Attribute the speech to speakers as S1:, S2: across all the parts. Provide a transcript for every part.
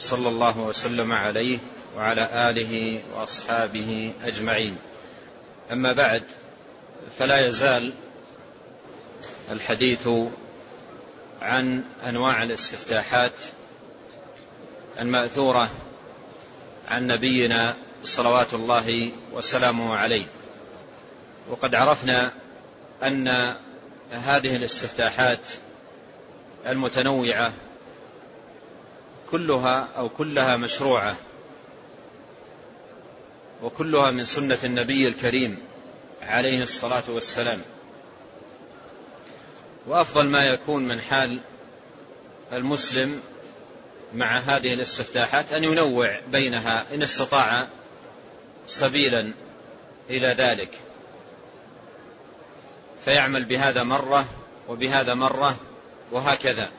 S1: صلى الله وسلم عليه وعلى آله وأصحابه أجمعين. أما بعد فلا يزال الحديث عن أنواع الاستفتاحات المأثورة عن نبينا صلوات الله وسلامه عليه. وقد عرفنا أن هذه الاستفتاحات المتنوعة كلها أو كلها مشروعة. وكلها من سنة النبي الكريم عليه الصلاة والسلام. وأفضل ما يكون من حال المسلم مع هذه الاستفتاحات أن ينوع بينها إن استطاع سبيلا إلى ذلك. فيعمل بهذا مرة وبهذا مرة وهكذا.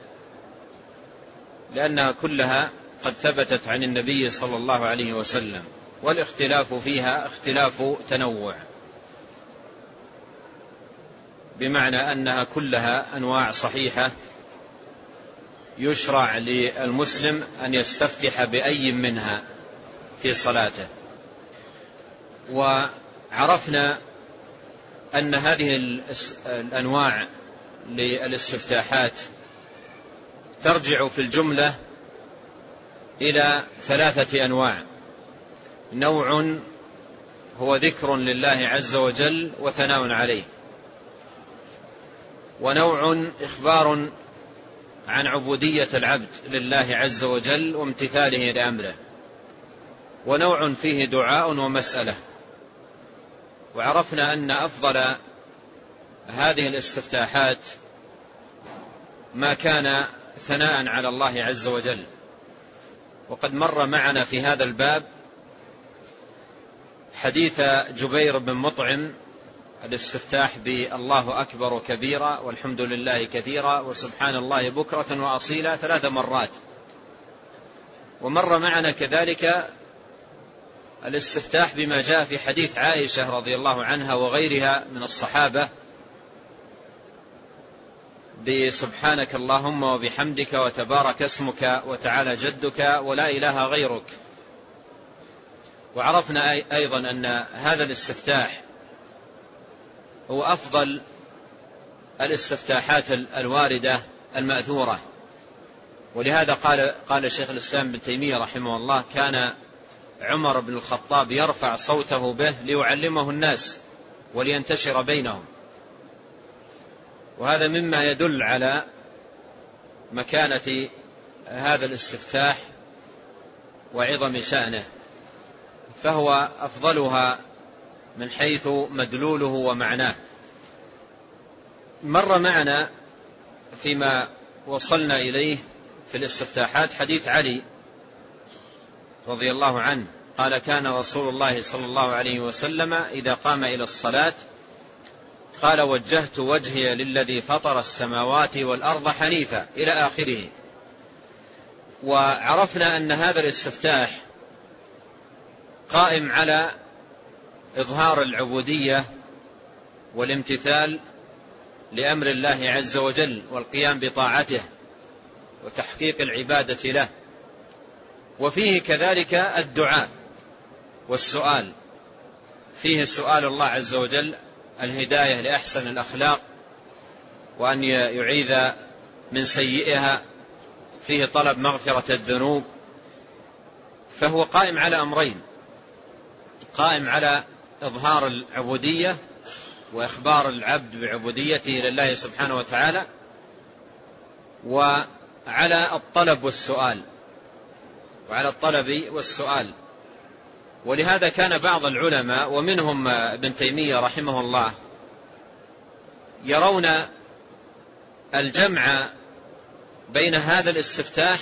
S1: لأنها كلها قد ثبتت عن النبي صلى الله عليه وسلم والاختلاف فيها اختلاف تنوع. بمعنى أنها كلها أنواع صحيحة يشرع للمسلم أن يستفتح بأي منها في صلاته. وعرفنا أن هذه الأنواع للاستفتاحات ترجع في الجملة إلى ثلاثة أنواع. نوع هو ذكر لله عز وجل وثناء عليه. ونوع إخبار عن عبودية العبد لله عز وجل وامتثاله لأمره. ونوع فيه دعاء ومسألة. وعرفنا أن أفضل هذه الاستفتاحات ما كان ثناء على الله عز وجل. وقد مر معنا في هذا الباب حديث جبير بن مطعم الاستفتاح بالله أكبر كبيرا والحمد لله كثيرا وسبحان الله بكرة وأصيلا ثلاث مرات. ومر معنا كذلك الاستفتاح بما جاء في حديث عائشة رضي الله عنها وغيرها من الصحابة بسبحانك اللهم وبحمدك وتبارك اسمك وتعالى جدك ولا إله غيرك. وعرفنا أيضا أن هذا الاستفتاح هو أفضل الاستفتاحات الواردة المأثورة. ولهذا قال قال الشيخ الإسلام ابن تيمية رحمه الله كان عمر بن الخطاب يرفع صوته به ليعلمه الناس ولينتشر بينهم. وهذا مما يدل على مكانة هذا الاستفتاح وعظم شأنه فهو أفضلها من حيث مدلوله ومعناه. مر معنا فيما وصلنا إليه في الاستفتاحات حديث علي رضي الله عنه قال كان رسول الله صلى الله عليه وسلم إذا قام إلى الصلاة قال وجهت وجهي للذي فطر السماوات والأرض حنيفا إلى آخره. وعرفنا أن هذا الاستفتاح قائم على إظهار العبودية والامتثال لأمر الله عز وجل والقيام بطاعته وتحقيق العبادة له. وفيه كذلك الدعاء والسؤال. فيه سؤال الله عز وجل الهداية لأحسن الأخلاق وأن يعيذ من سيئها فيه طلب مغفرة الذنوب فهو قائم على أمرين. قائم على إظهار العبودية وإخبار العبد بعبوديته لله سبحانه وتعالى وعلى الطلب والسؤال وعلى الطلب والسؤال. ولهذا كان بعض العلماء ومنهم ابن تيمية رحمه الله يرون الجمع بين هذا الاستفتاح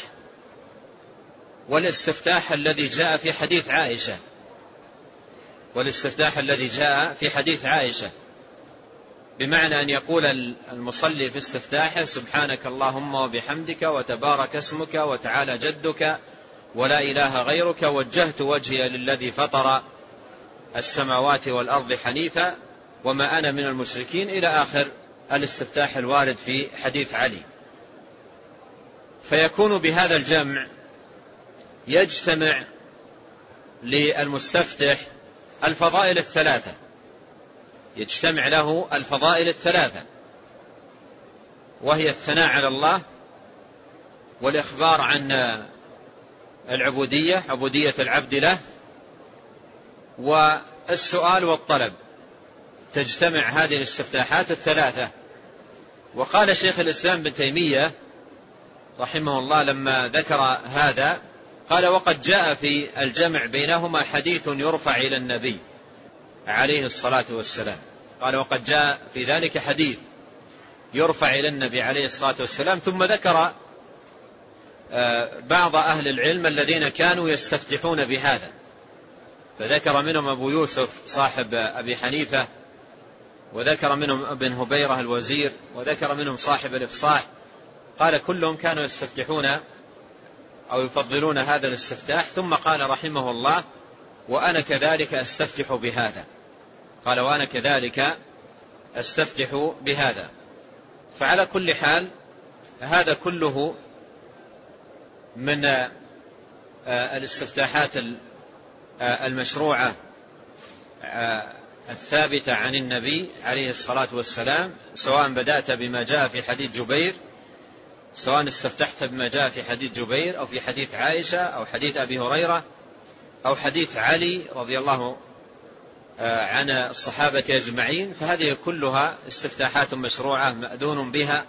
S1: والاستفتاح الذي جاء في حديث عائشة. والاستفتاح الذي جاء في حديث عائشة. بمعنى أن يقول المصلي في استفتاحه سبحانك اللهم وبحمدك وتبارك اسمك وتعالى جدك ولا إله غيرك وجهت وجهي للذي فطر السماوات والأرض حنيفا وما أنا من المشركين إلى آخر الاستفتاح الوارد في حديث علي. فيكون بهذا الجمع يجتمع للمستفتح الفضائل الثلاثة. يجتمع له الفضائل الثلاثة. وهي الثناء على الله والإخبار عن العبودية عبودية العبد له والسؤال والطلب. تجتمع هذه الاستفتاحات الثلاثة. وقال شيخ الإسلام بن تيمية رحمه الله لما ذكر هذا قال وقد جاء في الجمع بينهما حديث يرفع إلى النبي عليه الصلاة والسلام. قال وقد جاء في ذلك حديث يرفع إلى النبي عليه الصلاة والسلام. ثم ذكر بعض أهل العلم الذين كانوا يستفتحون بهذا. فذكر منهم أبو يوسف صاحب أبي حنيفة وذكر منهم ابن هبيرة الوزير وذكر منهم صاحب الإفصاح. قال كلهم كانوا يستفتحون أو يفضلون هذا الاستفتاح. ثم قال رحمه الله وأنا كذلك أستفتح بهذا. قال وأنا كذلك أستفتح بهذا. فعلى كل حال هذا كله من آه، الاستفتاحات آه، المشروعة آه، الثابتة عن النبي عليه الصلاة والسلام سواء بدأت بما جاء في حديث جبير سواء استفتحت بما جاء في حديث جبير أو في حديث عائشة أو حديث أبي هريرة أو حديث علي رضي الله آه، عن الصحابة أجمعين فهذه كلها استفتاحات مشروعة مأذون بها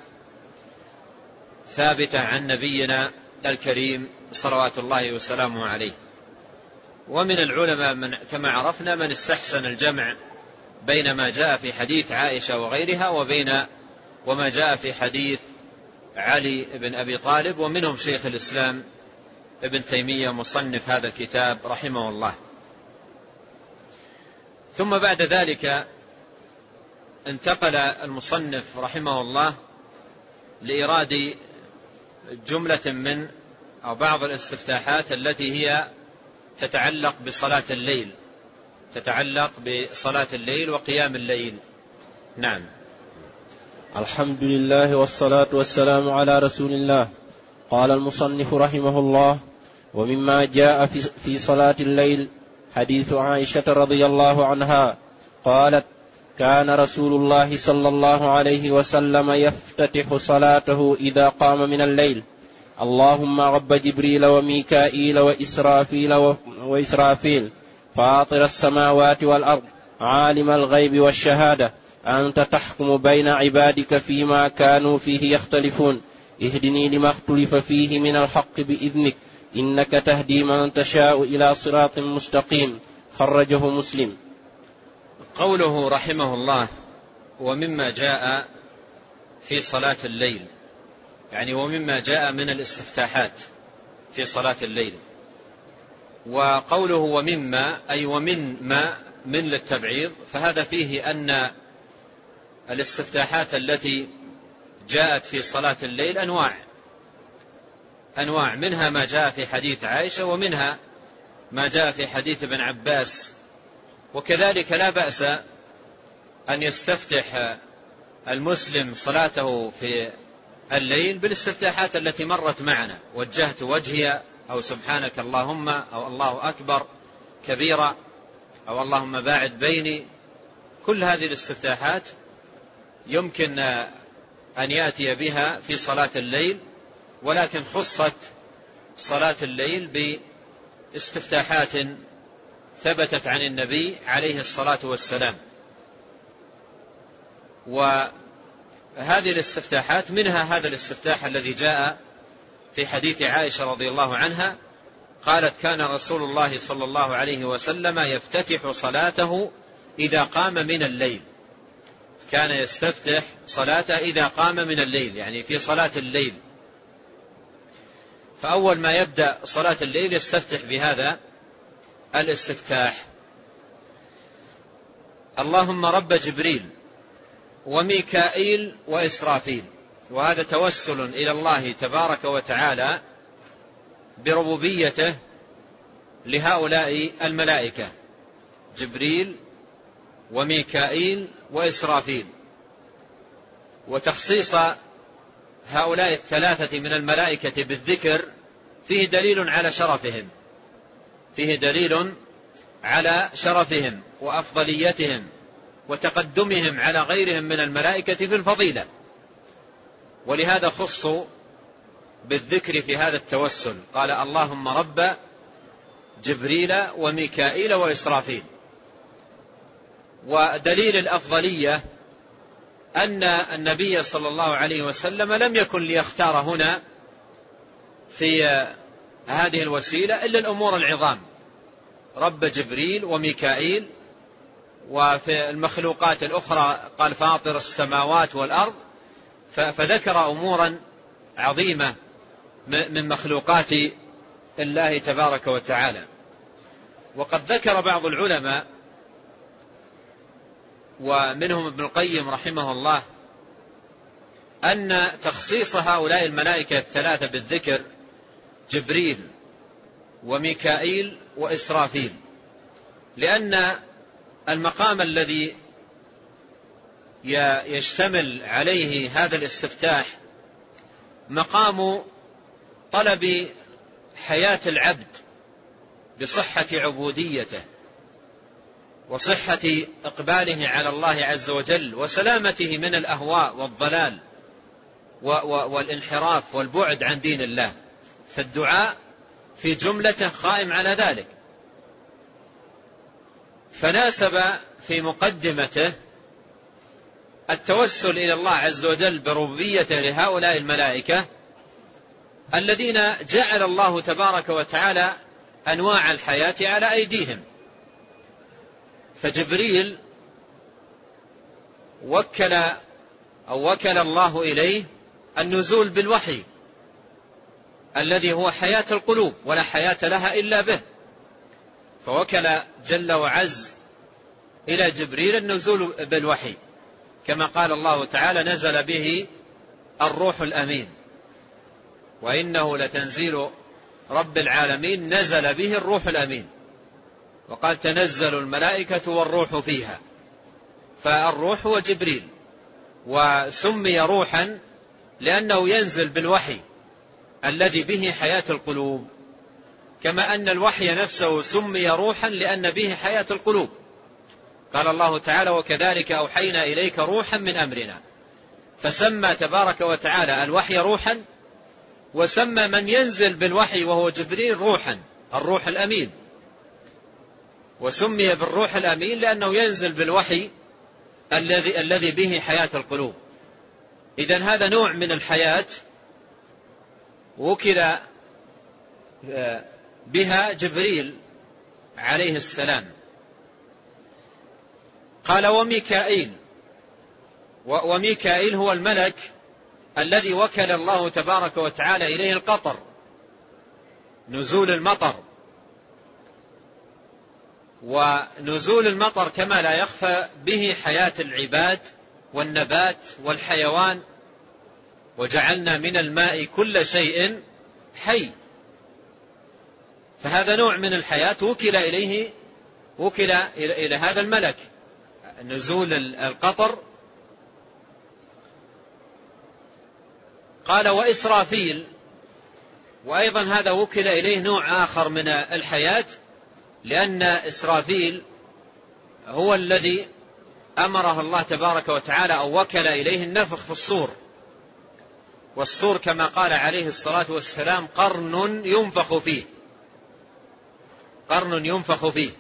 S1: ثابتة عن نبينا الكريم صلوات الله وسلامه عليه. ومن العلماء من كما عرفنا من استحسن الجمع بين ما جاء في حديث عائشة وغيرها وبين وما جاء في حديث علي بن أبي طالب ومنهم شيخ الإسلام ابن تيمية مصنف هذا الكتاب رحمه الله. ثم بعد ذلك انتقل المصنف رحمه الله لإيراد جملة من أو بعض الاستفتاحات التي هي تتعلق بصلاة الليل تتعلق بصلاة الليل وقيام الليل. نعم.
S2: الحمد لله والصلاة والسلام على رسول الله. قال المصنف رحمه الله ومما جاء في, صلاة الليل حديث عائشة رضي الله عنها قالت كان رسول الله صلى الله عليه وسلم يفتتح صلاته إذا قام من الليل. اللهم رب جبريل وميكائيل وإسرافيل وإسرافيل فاطر السماوات والأرض عالم الغيب والشهادة أنت تحكم بين عبادك فيما كانوا فيه يختلفون. اهدني لما اختلف فيه من الحق بإذنك إنك تهدي من تشاء إلى صراط مستقيم. خرجه مسلم.
S1: قوله رحمه الله ومما جاء في صلاة الليل. يعني ومما جاء من الاستفتاحات في صلاة الليل. وقوله ومما أي ومن ما من للتبعيض فهذا فيه أن الاستفتاحات التي جاءت في صلاة الليل أنواع. أنواع منها ما جاء في حديث عائشة ومنها ما جاء في حديث ابن عباس وكذلك لا بأس أن يستفتح المسلم صلاته في الليل بالاستفتاحات التي مرت معنا. وجهت وجهي أو سبحانك اللهم أو الله أكبر كبيرا أو اللهم باعد بيني. كل هذه الاستفتاحات يمكن أن يأتي بها في صلاة الليل ولكن خصت صلاة الليل باستفتاحات ثبتت عن النبي عليه الصلاة والسلام. وهذه الاستفتاحات منها هذا الاستفتاح الذي جاء في حديث عائشة رضي الله عنها قالت كان رسول الله صلى الله عليه وسلم يفتتح صلاته إذا قام من الليل. كان يستفتح صلاته إذا قام من الليل يعني في صلاة الليل. فأول ما يبدأ صلاة الليل يستفتح بهذا الاستفتاح. اللهم رب جبريل وميكائيل وإسرافيل. وهذا توسل إلى الله تبارك وتعالى بربوبيته لهؤلاء الملائكة. جبريل وميكائيل وإسرافيل. وتخصيص هؤلاء الثلاثة من الملائكة بالذكر فيه دليل على شرفهم. فيه دليل على شرفهم وأفضليتهم وتقدمهم على غيرهم من الملائكة في الفضيلة. ولهذا خصوا بالذكر في هذا التوسل. قال اللهم رب جبريل وميكائيل وإسرافيل. ودليل الأفضلية أن النبي صلى الله عليه وسلم لم يكن ليختار هنا في هذه الوسيلة إلا الأمور العظام. رب جبريل وميكائيل وفي المخلوقات الأخرى قال فاطر السماوات والأرض فذكر أمورا عظيمة من مخلوقات الله تبارك وتعالى. وقد ذكر بعض العلماء ومنهم ابن القيم رحمه الله أن تخصيص هؤلاء الملائكة الثلاثة بالذكر جبريل وميكائيل وإسرافيل. لأن المقام الذي يشتمل عليه هذا الاستفتاح مقام طلب حياة العبد بصحة عبوديته وصحة إقباله على الله عز وجل وسلامته من الأهواء والضلال والانحراف والبعد عن دين الله. فالدعاء في جملته قائم على ذلك. فناسب في مقدمته التوسل إلى الله عز وجل بربوبيته لهؤلاء الملائكة الذين جعل الله تبارك وتعالى أنواع الحياة على أيديهم. فجبريل وكل أو وكل الله إليه النزول بالوحي. الذي هو حياة القلوب ولا حياة لها إلا به. فوكل جل وعز إلى جبريل النزول بالوحي. كما قال الله تعالى نزل به الروح الأمين. وإنه لتنزيل رب العالمين نزل به الروح الأمين. وقال تنزل الملائكة والروح فيها. فالروح هو جبريل وسمي روحا لأنه ينزل بالوحي. الذي به حياة القلوب كما أن الوحي نفسه سمي روحا لأن به حياة القلوب. قال الله تعالى وكذلك أوحينا إليك روحا من أمرنا. فسمى تبارك وتعالى الوحي روحا وسمى من ينزل بالوحي وهو جبريل روحا الروح الأمين. وسمي بالروح الأمين لأنه ينزل بالوحي الذي الذي به حياة القلوب. إذا هذا نوع من الحياة وكل آه، بها جبريل عليه السلام. قال وميكائيل وميكائيل هو الملك الذي وكل الله تبارك وتعالى إليه القطر نزول المطر. ونزول المطر كما لا يخفى به حياة العباد والنبات والحيوان وجعلنا من الماء كل شيء حي. فهذا نوع من الحياة وكل إليه وكل إلى هذا الملك. نزول القطر. قال وإسرافيل. وأيضا هذا وكل إليه نوع آخر من الحياة لأن إسرافيل هو الذي أمره الله تبارك وتعالى أو وكل إليه النفخ في الصور. والصور كما قال عليه الصلاة والسلام قرن ينفخ فيه. قرن ينفخ فيه.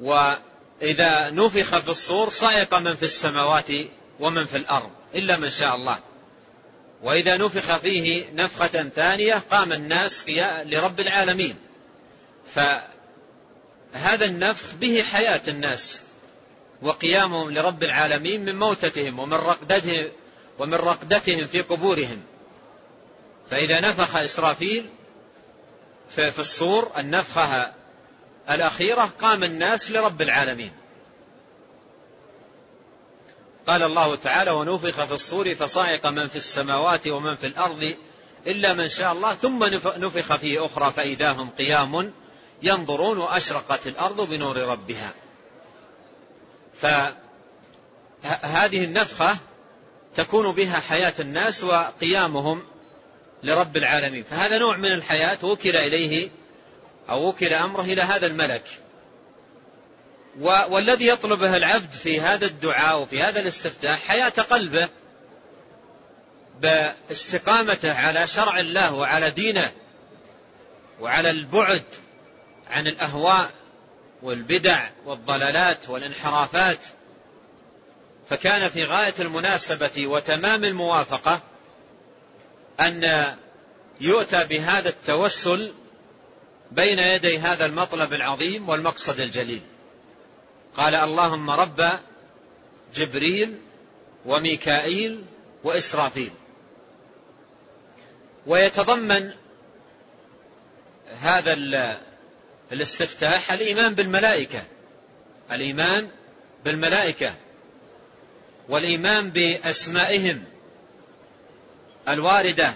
S1: وإذا نفخ في الصور صائق من في السماوات ومن في الأرض إلا من شاء الله. وإذا نفخ فيه نفخة ثانية قام الناس لرب العالمين. فهذا النفخ به حياة الناس. وقيامهم لرب العالمين من موتتهم ومن رقدتهم ومن رقدتهم في قبورهم. فإذا نفخ إسرافيل في الصور النفخة الأخيرة قام الناس لرب العالمين. قال الله تعالى ونفخ في الصور فصعق من في السماوات ومن في الأرض إلا من شاء الله ثم نفخ فيه أخرى فإذا هم قيام ينظرون وأشرقت الأرض بنور ربها. فهذه النفخة تكون بها حياة الناس وقيامهم لرب العالمين. فهذا نوع من الحياة وكل إليه أو وكل أمره إلى هذا الملك. والذي يطلبه العبد في هذا الدعاء وفي هذا الاستفتاح حياة قلبه باستقامته على شرع الله وعلى دينه وعلى البعد عن الأهواء والبدع والضلالات والانحرافات فكان في غاية المناسبة وتمام الموافقة أن يؤتى بهذا التوسل بين يدي هذا المطلب العظيم والمقصد الجليل. قال اللهم رب جبريل وميكائيل وإسرافيل. ويتضمن هذا الاستفتاح الإيمان بالملائكة. الإيمان بالملائكة. والإيمان بأسمائهم الواردة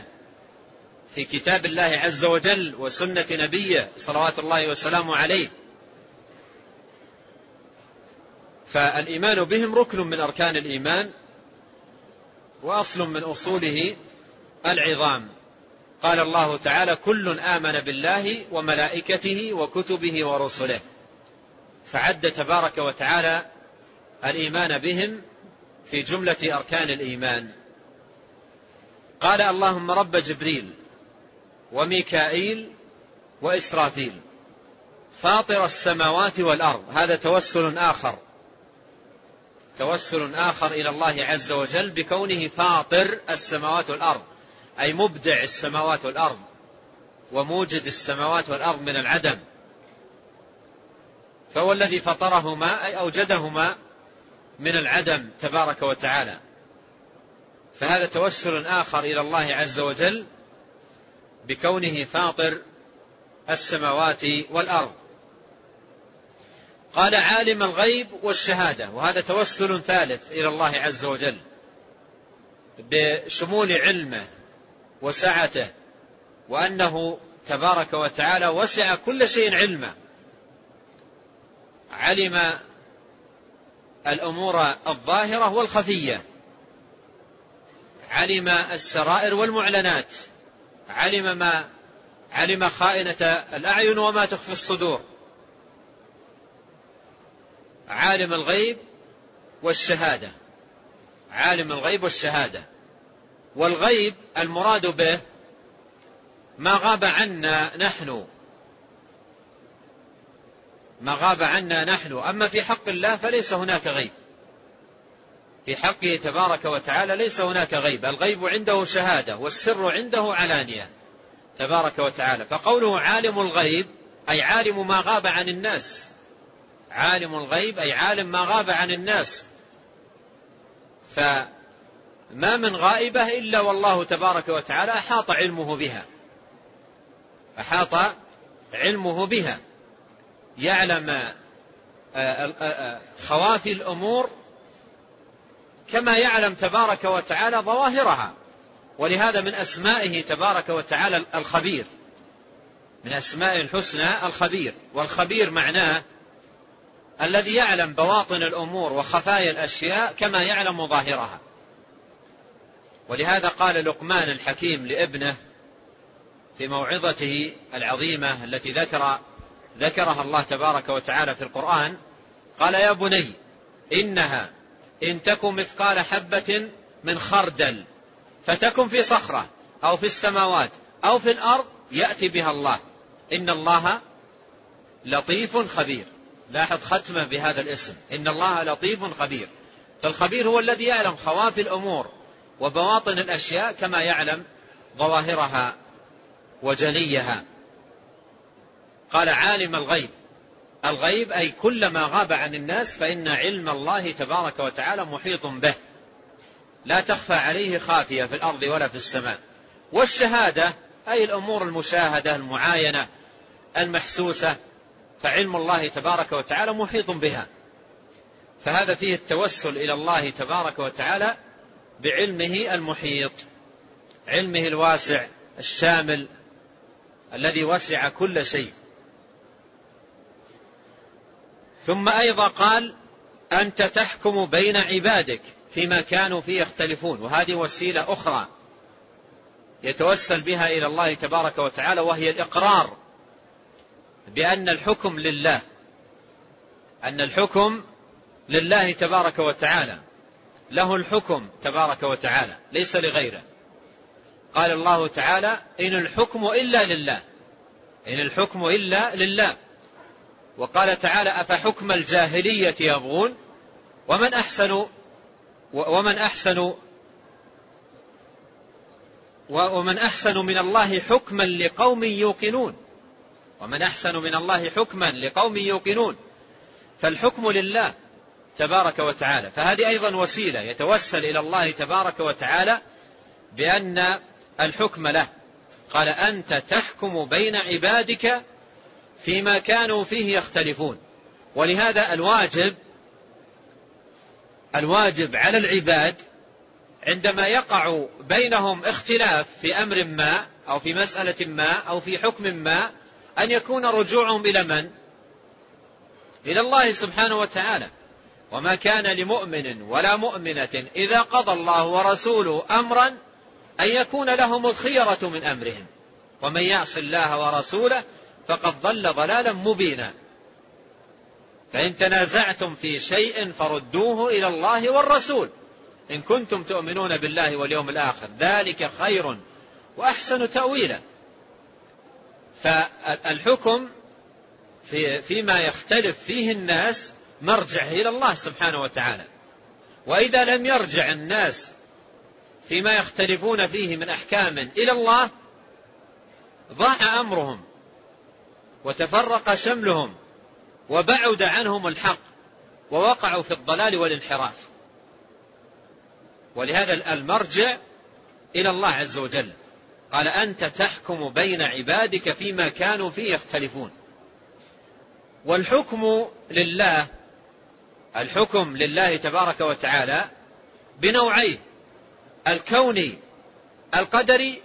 S1: في كتاب الله عز وجل وسنة نبيه صلوات الله وسلامه عليه. فالإيمان بهم ركن من أركان الإيمان وأصل من أصوله العظام. قال الله تعالى كل آمن بالله وملائكته وكتبه ورسله. فعد تبارك وتعالى الإيمان بهم في جملة أركان الإيمان. قال اللهم رب جبريل وميكائيل وإسرافيل فاطر السماوات والأرض. هذا توسل آخر. توسل آخر إلى الله عز وجل بكونه فاطر السماوات والأرض. أي مبدع السماوات والأرض وموجد السماوات والأرض من العدم. فهو الذي فطرهما أي أوجدهما من العدم تبارك وتعالى. فهذا توسل آخر إلى الله عز وجل بكونه فاطر السماوات والأرض. قال عالم الغيب والشهادة وهذا توسل ثالث إلى الله عز وجل بشمول علمه وسعته وأنه تبارك وتعالى وسع كل شيء علما. علم الأمور الظاهرة والخفية. علم السرائر والمعلنات. علم ما علم خائنة الأعين وما تخفي الصدور. عالم الغيب والشهادة. عالم الغيب والشهادة. والغيب المراد به ما غاب عنا نحن. ما غاب عنا نحن. أما في حق الله فليس هناك غيب. في حقه تبارك وتعالى ليس هناك غيب. الغيب عنده شهادة والسر عنده علانية تبارك وتعالى. فقوله عالم الغيب أي عالم ما غاب عن الناس. عالم الغيب أي عالم ما غاب عن الناس. فما من غائبة إلا والله تبارك وتعالى أحاط علمه بها. أحاط علمه بها. يعلم آه، آه، آه، خوافي الأمور كما يعلم تبارك وتعالى ظواهرها. ولهذا من أسمائه تبارك وتعالى الخبير. من أسماء الحسنى الخبير. والخبير معناه الذي يعلم بواطن الأمور وخفايا الأشياء كما يعلم ظاهرها. ولهذا قال لقمان الحكيم لابنه في موعظته العظيمة التي ذكر ذكرها الله تبارك وتعالى في القرآن قال يا بني إنها إن تكن مثقال حبة من خردل فتكن في صخرة أو في السماوات أو في الأرض يأتي بها الله. إن الله لطيف خبير. لاحظ ختمة بهذا الاسم. إن الله لطيف خبير. فالخبير هو الذي يعلم خوافي الأمور. وبواطن الأشياء كما يعلم ظواهرها وجليها. قال عالم الغيب. الغيب أي كل ما غاب عن الناس فإن علم الله تبارك وتعالى محيط به. لا تخفى عليه خافية في الأرض ولا في السماء. والشهادة أي الأمور المشاهدة المعاينة المحسوسة فعلم الله تبارك وتعالى محيط بها. فهذا فيه التوسل إلى الله تبارك وتعالى بعلمه المحيط علمه الواسع الشامل الذي وسع كل شيء. ثم أيضا قال أنت تحكم بين عبادك فيما كانوا فيه يختلفون. وهذه وسيلة أخرى يتوسل بها إلى الله تبارك وتعالى وهي الإقرار بأن الحكم لله أن الحكم لله تبارك وتعالى. له الحكم تبارك وتعالى ليس لغيره. قال الله تعالى إن الحكم إلا لله. إن الحكم إلا لله. وقال تعالى أفحكم الجاهلية يبغون؟ ومن أحسن ومن أحسن ومن أحسن من الله حكما لقوم يوقنون. ومن أحسن من الله حكما لقوم يوقنون. فالحكم لله. تبارك وتعالى. فهذه أيضا وسيلة يتوسل إلى الله تبارك وتعالى بأن الحكم له. قال أنت تحكم بين عبادك فيما كانوا فيه يختلفون. ولهذا الواجب الواجب على العباد عندما يقع بينهم اختلاف في أمر ما أو في مسألة ما أو في حكم ما أن يكون رجوعهم إلى من؟ إلى الله سبحانه وتعالى. وما كان لمؤمن ولا مؤمنة إذا قضى الله ورسوله أمرا أن يكون لهم الخيرة من أمرهم. ومن يعص الله ورسوله فقد ضل ضلالا مبينا. فإن تنازعتم في شيء فردوه إلى الله والرسول. إن كنتم تؤمنون بالله واليوم الآخر ذلك خير وأحسن تأويلا. فالحكم في فيما يختلف فيه الناس مرجع إلى الله سبحانه وتعالى. وإذا لم يرجع الناس فيما يختلفون فيه من أحكام إلى الله ضاع أمرهم وتفرق شملهم وبعد عنهم الحق ووقعوا في الضلال والانحراف. ولهذا المرجع إلى الله عز وجل. قال أنت تحكم بين عبادك فيما كانوا فيه يختلفون. والحكم لله الحكم لله تبارك وتعالى بنوعين الكوني القدري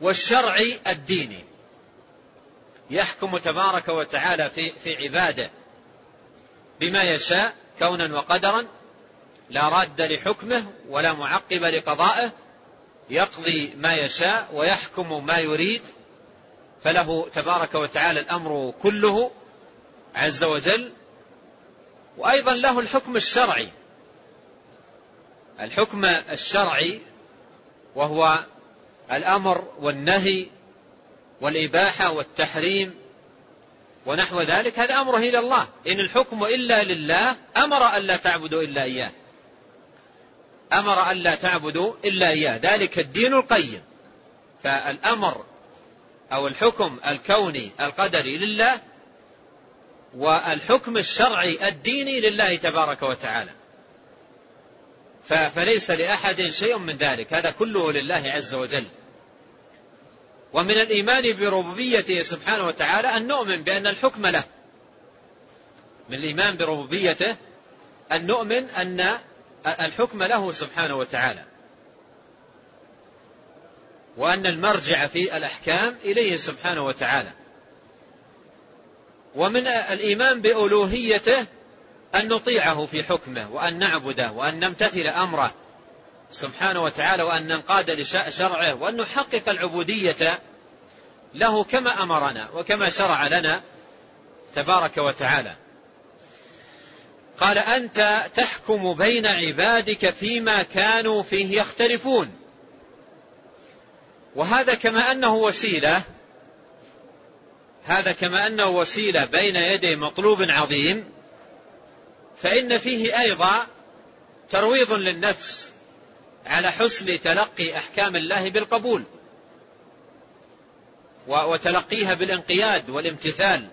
S1: والشرعي الديني. يحكم تبارك وتعالى في, في عباده بما يشاء كونا وقدرا لا راد لحكمه ولا معقب لقضائه يقضي ما يشاء ويحكم ما يريد فله تبارك وتعالى الأمر كله عز وجل وأيضا له الحكم الشرعي. الحكم الشرعي وهو الأمر والنهي والإباحة والتحريم ونحو ذلك. هذا أمره إلى الله. إن الحكم إلا لله أمر ألا تعبدوا إلا إياه. أمر ألا تعبدوا إلا إياه. ذلك الدين القيم. فالأمر أو الحكم الكوني القدري لله والحكم الشرعي الديني لله تبارك وتعالى. فليس لأحد شيء من ذلك. هذا كله لله عز وجل. ومن الإيمان بربوبيته سبحانه وتعالى أن نؤمن بأن الحكم له. من الإيمان بربوبيته أن نؤمن أن الحكم له سبحانه وتعالى. وأن المرجع في الأحكام إليه سبحانه وتعالى. ومن الإيمان بألوهيته أن نطيعه في حكمه وأن نعبده وأن نمتثل أمره سبحانه وتعالى وأن ننقاد لشرعه وأن نحقق العبودية له كما أمرنا وكما شرع لنا تبارك وتعالى. قال أنت تحكم بين عبادك فيما كانوا فيه يختلفون. وهذا كما أنه وسيلة هذا كما أنه وسيلة بين يدي مطلوب عظيم فإن فيه أيضا ترويض للنفس على حسن تلقي أحكام الله بالقبول وتلقيها بالانقياد والامتثال.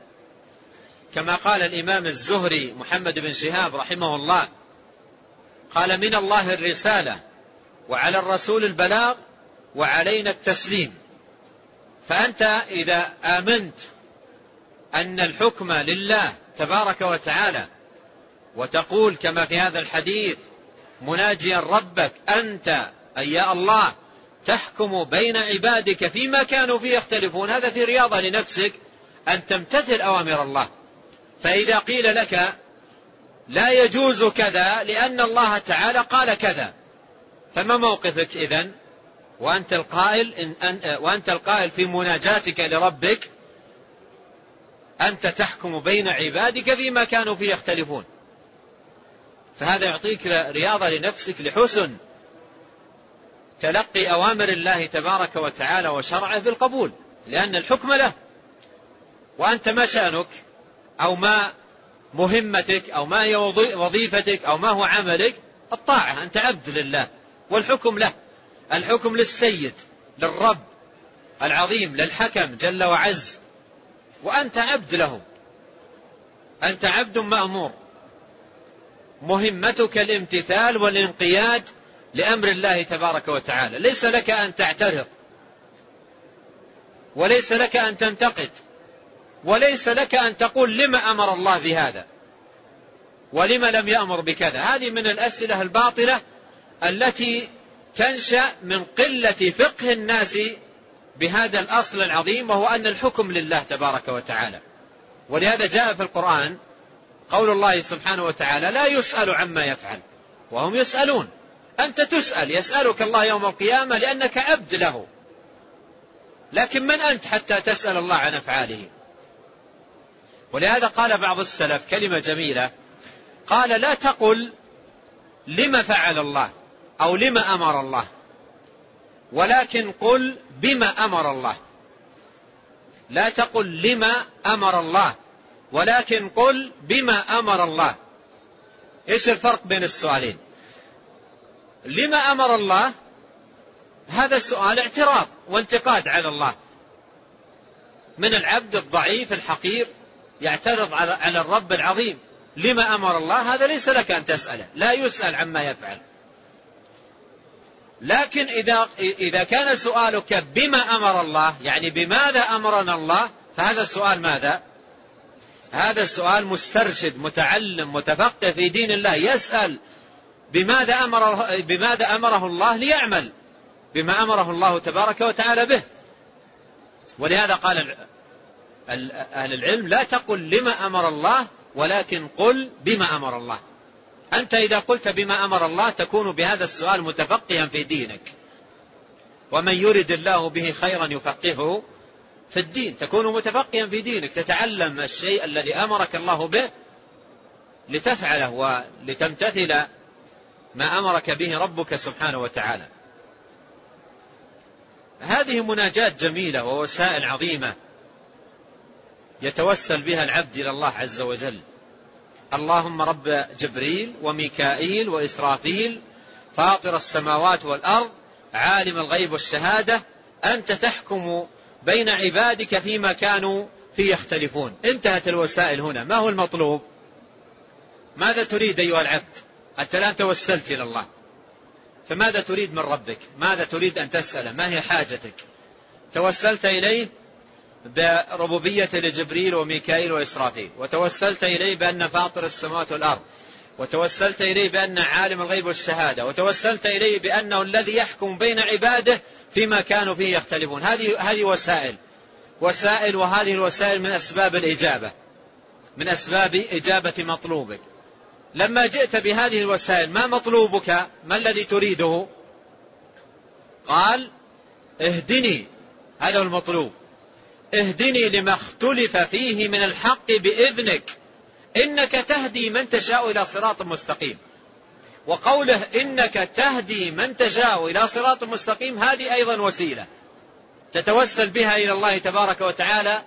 S1: كما قال الإمام الزهري محمد بن شهاب رحمه الله قال من الله الرسالة وعلى الرسول البلاغ وعلينا التسليم. فأنت إذا آمنت أن الحكم لله تبارك وتعالى. وتقول كما في هذا الحديث مناجيا ربك أنت أي يا الله تحكم بين عبادك فيما كانوا فيه يختلفون. هذا في رياضة لنفسك أن تمتثل أوامر الله. فإذا قيل لك لا يجوز كذا لأن الله تعالى قال كذا. فما موقفك إذن؟ وأنت القائل إن أن وأنت القائل في مناجاتك لربك أنت تحكم بين عبادك فيما كانوا فيه يختلفون. فهذا يعطيك رياضة لنفسك لحسن تلقي أوامر الله تبارك وتعالى وشرعه بالقبول لأن الحكم له. وأنت ما شأنك أو ما مهمتك أو ما هي وظيفتك أو ما هو عملك الطاعة أنت عبد لله والحكم له. الحكم للسيد للرب العظيم للحكم جل وعز. وأنت عبد له. أنت عبد مأمور. مهمتك الامتثال والانقياد لأمر الله تبارك وتعالى. ليس لك أن تعترض. وليس لك أن تنتقد. وليس لك أن تقول لما أمر الله بهذا؟ ولما لم يأمر بكذا؟ هذه من الأسئلة الباطلة التي تنشأ من قلة فقه الناس بهذا الأصل العظيم وهو أن الحكم لله تبارك وتعالى. ولهذا جاء في القرآن قول الله سبحانه وتعالى لا يسأل عما يفعل. وهم يسألون. أنت تسأل يسألك الله يوم القيامة لأنك عبد له. لكن من أنت حتى تسأل الله عن أفعاله؟ ولهذا قال بعض السلف كلمة جميلة. قال لا تقل لما فعل الله أو لما أمر الله. ولكن قل بما أمر الله. لا تقل لما أمر الله ولكن قل بما أمر الله. إيش الفرق بين السؤالين؟ لما أمر الله؟ هذا السؤال اعتراض وانتقاد على الله. من العبد الضعيف الحقير يعترض على الرب العظيم. لما أمر الله؟ هذا ليس لك أن تسأله لا يسأل عما يفعل. لكن إذا, إذا كان سؤالك بما أمر الله يعني بماذا أمرنا الله فهذا السؤال ماذا؟ هذا السؤال مسترشد متعلم متفقه في دين الله يسأل بماذا أمره, بماذا أمره الله ليعمل؟ بما أمره الله تبارك وتعالى به. ولهذا قال أهل العلم لا تقل لما أمر الله ولكن قل بما أمر الله. أنت إذا قلت بما أمر الله تكون بهذا السؤال متفقها في دينك. ومن يرد الله به خيرا يفقهه في الدين. تكون متفقها في دينك. تتعلم الشيء الذي أمرك الله به لتفعله ولتمتثل ما أمرك به ربك سبحانه وتعالى. هذه مناجات جميلة ووسائل عظيمة يتوسل بها العبد إلى الله عز وجل. اللهم رب جبريل وميكائيل وإسرافيل فاطر السماوات والأرض عالم الغيب والشهادة أنت تحكم بين عبادك فيما كانوا فيه يختلفون. انتهت الوسائل هنا. ما هو المطلوب؟ ماذا تريد أيها العبد؟ أنت الآن توسلت إلى الله. فماذا تريد من ربك؟ ماذا تريد أن تسأله؟ ما هي حاجتك؟ توسلت إليه؟ بربوبية لجبريل وميكائيل وإسرافيل. وتوسلت إليه بأن فاطر السماوات والأرض. وتوسلت إليه بأن عالم الغيب والشهادة. وتوسلت إليه بأنه الذي يحكم بين عباده فيما كانوا فيه يختلفون. هذه هذه وسائل. وسائل وهذه الوسائل من أسباب الإجابة. من أسباب إجابة مطلوبك. لما جئت بهذه الوسائل ما مطلوبك؟ ما الذي تريده؟ قال اهدني. هذا هو المطلوب. اهدني لما اختلف فيه من الحق بإذنك. إنك تهدي من تشاء إلى صراط مستقيم. وقوله إنك تهدي من تشاء إلى صراط مستقيم هذه أيضا وسيلة تتوسل بها إلى الله تبارك وتعالى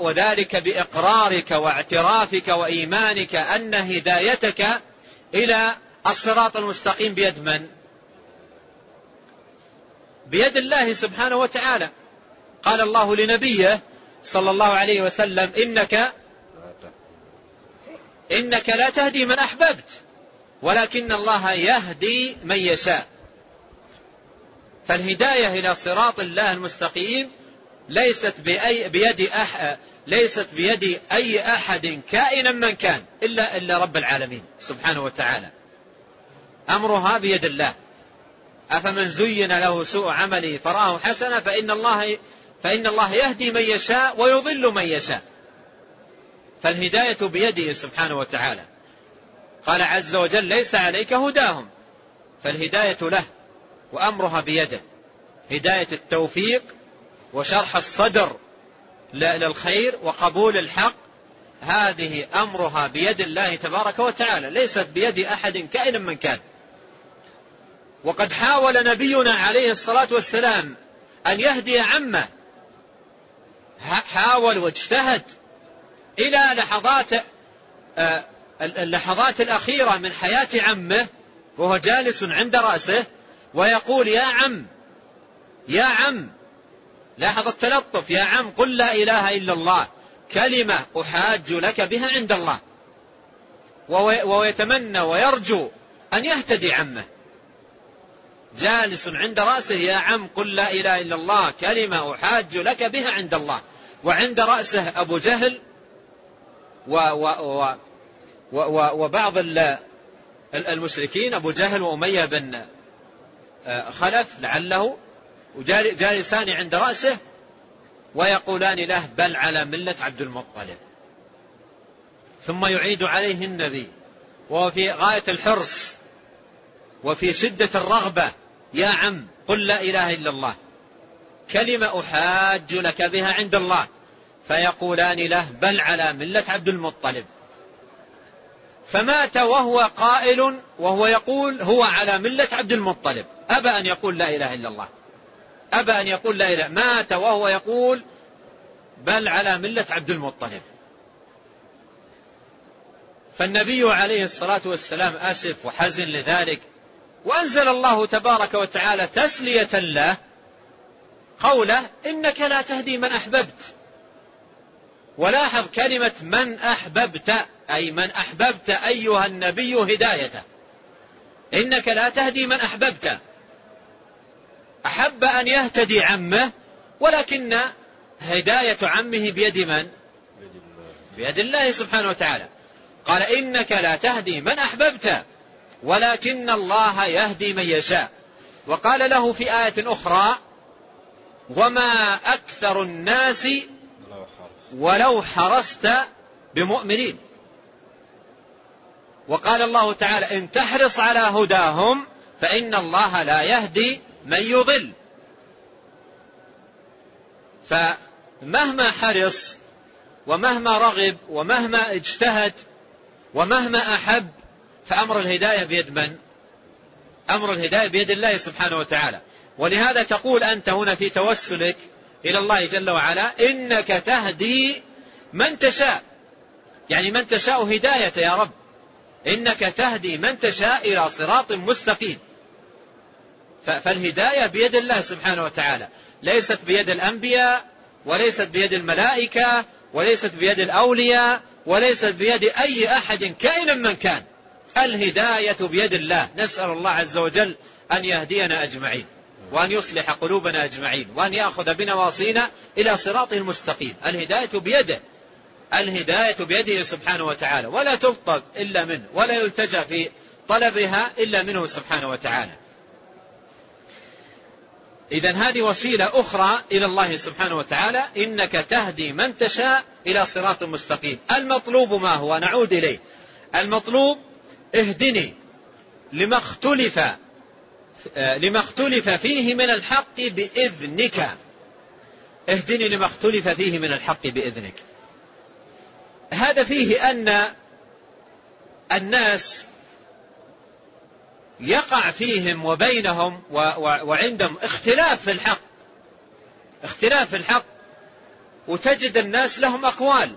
S1: وذلك بإقرارك واعترافك وإيمانك أن هدايتك إلى الصراط المستقيم بيد من؟ بيد الله سبحانه وتعالى. قال الله لنبيه صلى الله عليه وسلم إنك إنك لا تهدي من أحببت ولكن الله يهدي من يشاء. فالهداية إلى صراط الله المستقيم ليست بأي بيد أح ليست بيد أي أحد كائنا من كان إلا إلا رب العالمين سبحانه وتعالى. أمرها بيد الله. أفمن زين له سوء عمله فرآه حسنا فإن الله فإن الله يهدي من يشاء ويضل من يشاء. فالهداية بيده سبحانه وتعالى. قال عز وجل ليس عليك هداهم. فالهداية له وأمرها بيده. هداية التوفيق وشرح الصدر للخير وقبول الحق. هذه أمرها بيد الله تبارك وتعالى. ليست بيد أحد كائن من كان. وقد حاول نبينا عليه الصلاة والسلام أن يهدي عمه حاول واجتهد إلى لحظات آه، اللحظات الأخيرة من حياة عمه وهو جالس عند رأسه ويقول يا عم يا عم لاحظ التلطف يا عم قل لا إله إلا الله كلمة أحاج لك بها عند الله. وهو يتمنى ويرجو أن يهتدي عمه. جالس عند رأسه يا عم قل لا إله إلا الله كلمة أحاج لك بها عند الله. وعند رأسه أبو جهل و و و و وبعض المشركين أبو جهل وأمية بن آه، خلف لعله وجالسان عند رأسه ويقولان له بل على ملة عبد المطلب. ثم يعيد عليه النبي. وهو في غاية الحرص وفي شدة الرغبة. يا عم قل لا إله إلا الله. كلمة أحاج لك بها عند الله. فيقولان له بل على ملة عبد المطلب. فمات وهو قائل وهو يقول هو على ملة عبد المطلب. أبى أن يقول لا إله إلا الله. أبى أن يقول لا إله. مات وهو يقول بل على ملة عبد المطلب. فالنبي عليه الصلاة والسلام أسف وحزن لذلك. وأنزل الله تبارك وتعالى تسلية له قوله إنك لا تهدي من أحببت. ولاحظ كلمة من أحببت أي من أحببت أيها النبي هدايته. إنك لا تهدي من أحببت. أحب أن يهتدي عمه ولكن هداية عمه بيد من؟ بيد الله. سبحانه وتعالى. قال إنك لا تهدي من أحببت. ولكن الله يهدي من يشاء. وقال له في آية أخرى وما أكثر الناس ولو حرصت بمؤمنين. وقال الله تعالى إن تحرص على هداهم فإن الله لا يهدي من يضل. فمهما حرص ومهما رغب ومهما اجتهد ومهما أحب فأمر الهداية بيد من؟ أمر الهداية بيد الله سبحانه وتعالى. ولهذا تقول أنت هنا في توسلك إلى الله جل وعلا إنك تهدي من تشاء. يعني من تشاء هداية يا رب. إنك تهدي من تشاء إلى صراط مستقيم. فالهداية بيد الله سبحانه وتعالى. ليست بيد الأنبياء وليست بيد الملائكة وليست بيد الأولياء وليست بيد أي أحد كائنا من كان. الهداية بيد الله. نسأل الله عز وجل أن يهدينا أجمعين وأن يصلح قلوبنا أجمعين وأن يأخذ بنواصينا إلى صراطه المستقيم. الهداية بيده الهداية بيده سبحانه وتعالى. ولا تطلب إلا منه ولا يلتجى في طلبها إلا منه سبحانه وتعالى. إذا هذه وسيلة أخرى إلى الله سبحانه وتعالى. إنك تهدي من تشاء إلى صراط مستقيم. المطلوب ما هو؟ نعود إليه. المطلوب اهدني لما اختلف آه، لما اختلف فيه من الحق بإذنك. اهدني لما اختلف فيه من الحق بإذنك. هذا فيه أن الناس يقع فيهم وبينهم وعندهم اختلاف في الحق. اختلاف في الحق. وتجد الناس لهم أقوال.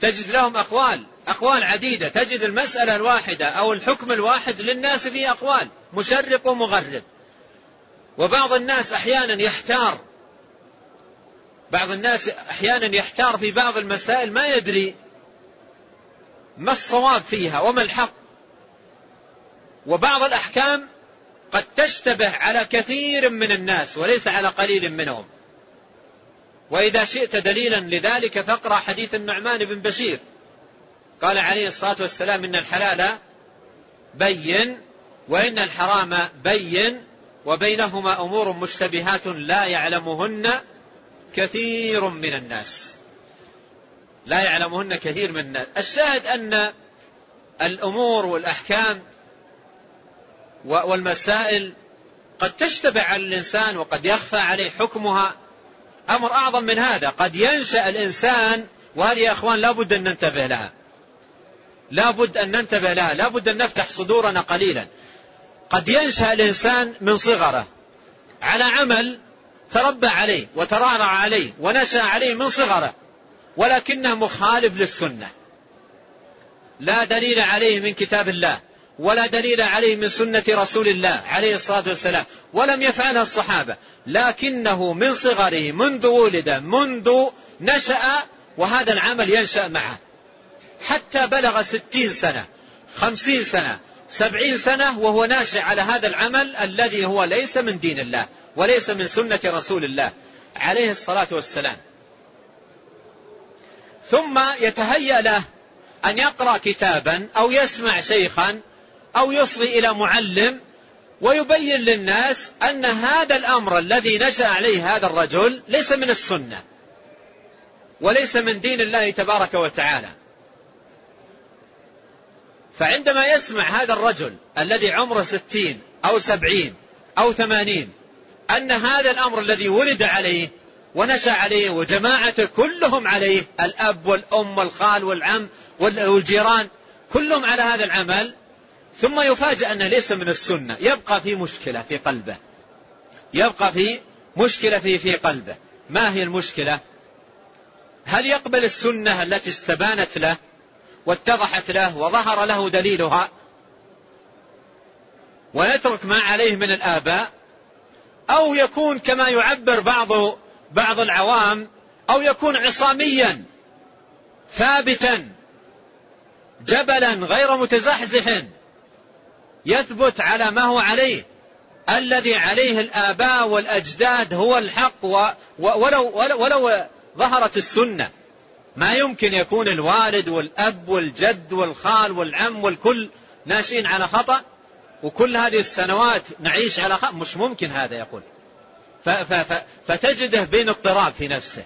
S1: تجد لهم أقوال. أقوال عديدة. تجد المسألة الواحدة أو الحكم الواحد للناس فيه أقوال. مشرق ومغرب. وبعض الناس أحيانا يحتار. بعض الناس أحيانا يحتار في بعض المسائل ما يدري ما الصواب فيها وما الحق. وبعض الأحكام قد تشتبه على كثير من الناس وليس على قليل منهم. وإذا شئت دليلا لذلك فاقرأ حديث النعمان بن بشير. قال عليه الصلاة والسلام إن الحلال بين وإن الحرام بين وبينهما أمور مشتبهات لا يعلمهن كثير من الناس. لا يعلمهن كثير من الناس. الشاهد أن الأمور والأحكام والمسائل قد تشتبه على الإنسان وقد يخفى عليه حكمها. أمر أعظم من هذا. قد ينشأ الإنسان وهذه يا أخوان لا بد أن ننتبه لها. لا بد أن ننتبه لها لا بد أن نفتح صدورنا قليلا. قد ينشأ الإنسان من صغره على عمل تربى عليه وترعرع عليه ونشأ عليه من صغره ولكنه مخالف للسنة. لا دليل عليه من كتاب الله ولا دليل عليه من سنة رسول الله عليه الصلاة والسلام ولم يفعلها الصحابة. لكنه من صغره منذ ولد منذ نشأ وهذا العمل ينشأ معه. حتى بلغ ستين سنة خمسين سنة سبعين سنة وهو ناشئ على هذا العمل الذي هو ليس من دين الله وليس من سنة رسول الله عليه الصلاة والسلام. ثم يتهيأ له أن يقرأ كتابا أو يسمع شيخا أو يصغي إلى معلم ويبين للناس أن هذا الأمر الذي نشأ عليه هذا الرجل ليس من السنة وليس من دين الله تبارك وتعالى. فعندما يسمع هذا الرجل الذي عمره ستين أو سبعين أو ثمانين أن هذا الأمر الذي ولد عليه ونشأ عليه وجماعته كلهم عليه الأب والأم والخال والعم والجيران كلهم على هذا العمل ثم يفاجأ أنه ليس من السنة يبقى في مشكلة في قلبه. يبقى في مشكلة في في قلبه. ما هي المشكلة؟ هل يقبل السنة التي استبانت له؟ واتضحت له وظهر له دليلها ويترك ما عليه من الآباء أو يكون كما يعبر بعض بعض العوام أو يكون عصاميا ثابتا جبلا غير متزحزح يثبت على ما هو عليه. الذي عليه الآباء والأجداد هو الحق ولو, ولو, ظهرت السنة. ما يمكن يكون الوالد والأب والجد والخال والعم والكل ناشئين على خطأ وكل هذه السنوات نعيش على خطأ مش ممكن هذا يقول. فتجده بين اضطراب في نفسه.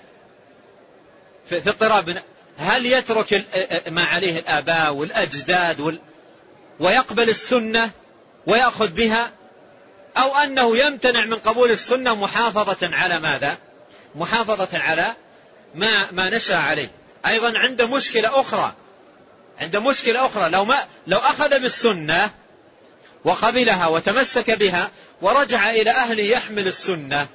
S1: في اضطراب هل يترك ما عليه الآباء والأجداد وال ويقبل السنة ويأخذ بها أو أنه يمتنع من قبول السنة محافظة على ماذا؟ محافظة على ما, ما نشأ عليه. أيضا عنده مشكلة أخرى. عنده مشكلة أخرى. لو, ما لو أخذ بالسنة وقبلها وتمسك بها ورجع إلى أهله يحمل السنة.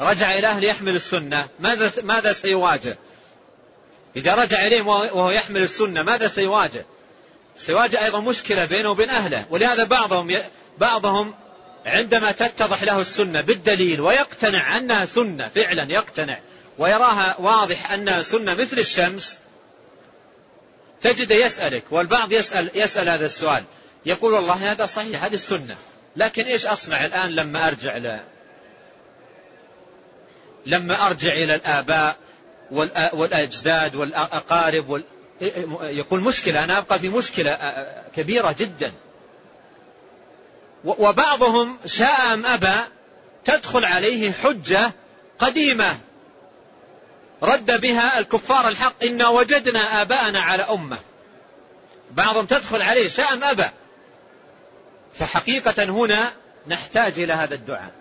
S1: رجع إلى أهله يحمل السنة. ماذا, ماذا سيواجه؟ إذا رجع إليهم وهو يحمل السنة ماذا سيواجه؟ سيواجه أيضا مشكلة بينه وبين أهله. ولهذا بعضهم بعضهم عندما تتضح له السنة بالدليل ويقتنع أنها سنة فعلا يقتنع. ويراها واضح أنها سنة مثل الشمس تجد يسألك والبعض يسأل, يسأل هذا السؤال. يقول والله هذا صحيح هذه السنة. لكن إيش أصنع الآن لما أرجع ل... لما أرجع إلى الآباء والأجداد والأقارب وال... يقول مشكلة أنا أبقى في مشكلة كبيرة جدا. وبعضهم شاء أم أبى تدخل عليه حجة قديمة. رد بها الكفار الحق إنا وجدنا آباءنا على أمة. بعضهم تدخل عليه شاء أبى فحقيقة هنا نحتاج إلى هذا الدعاء.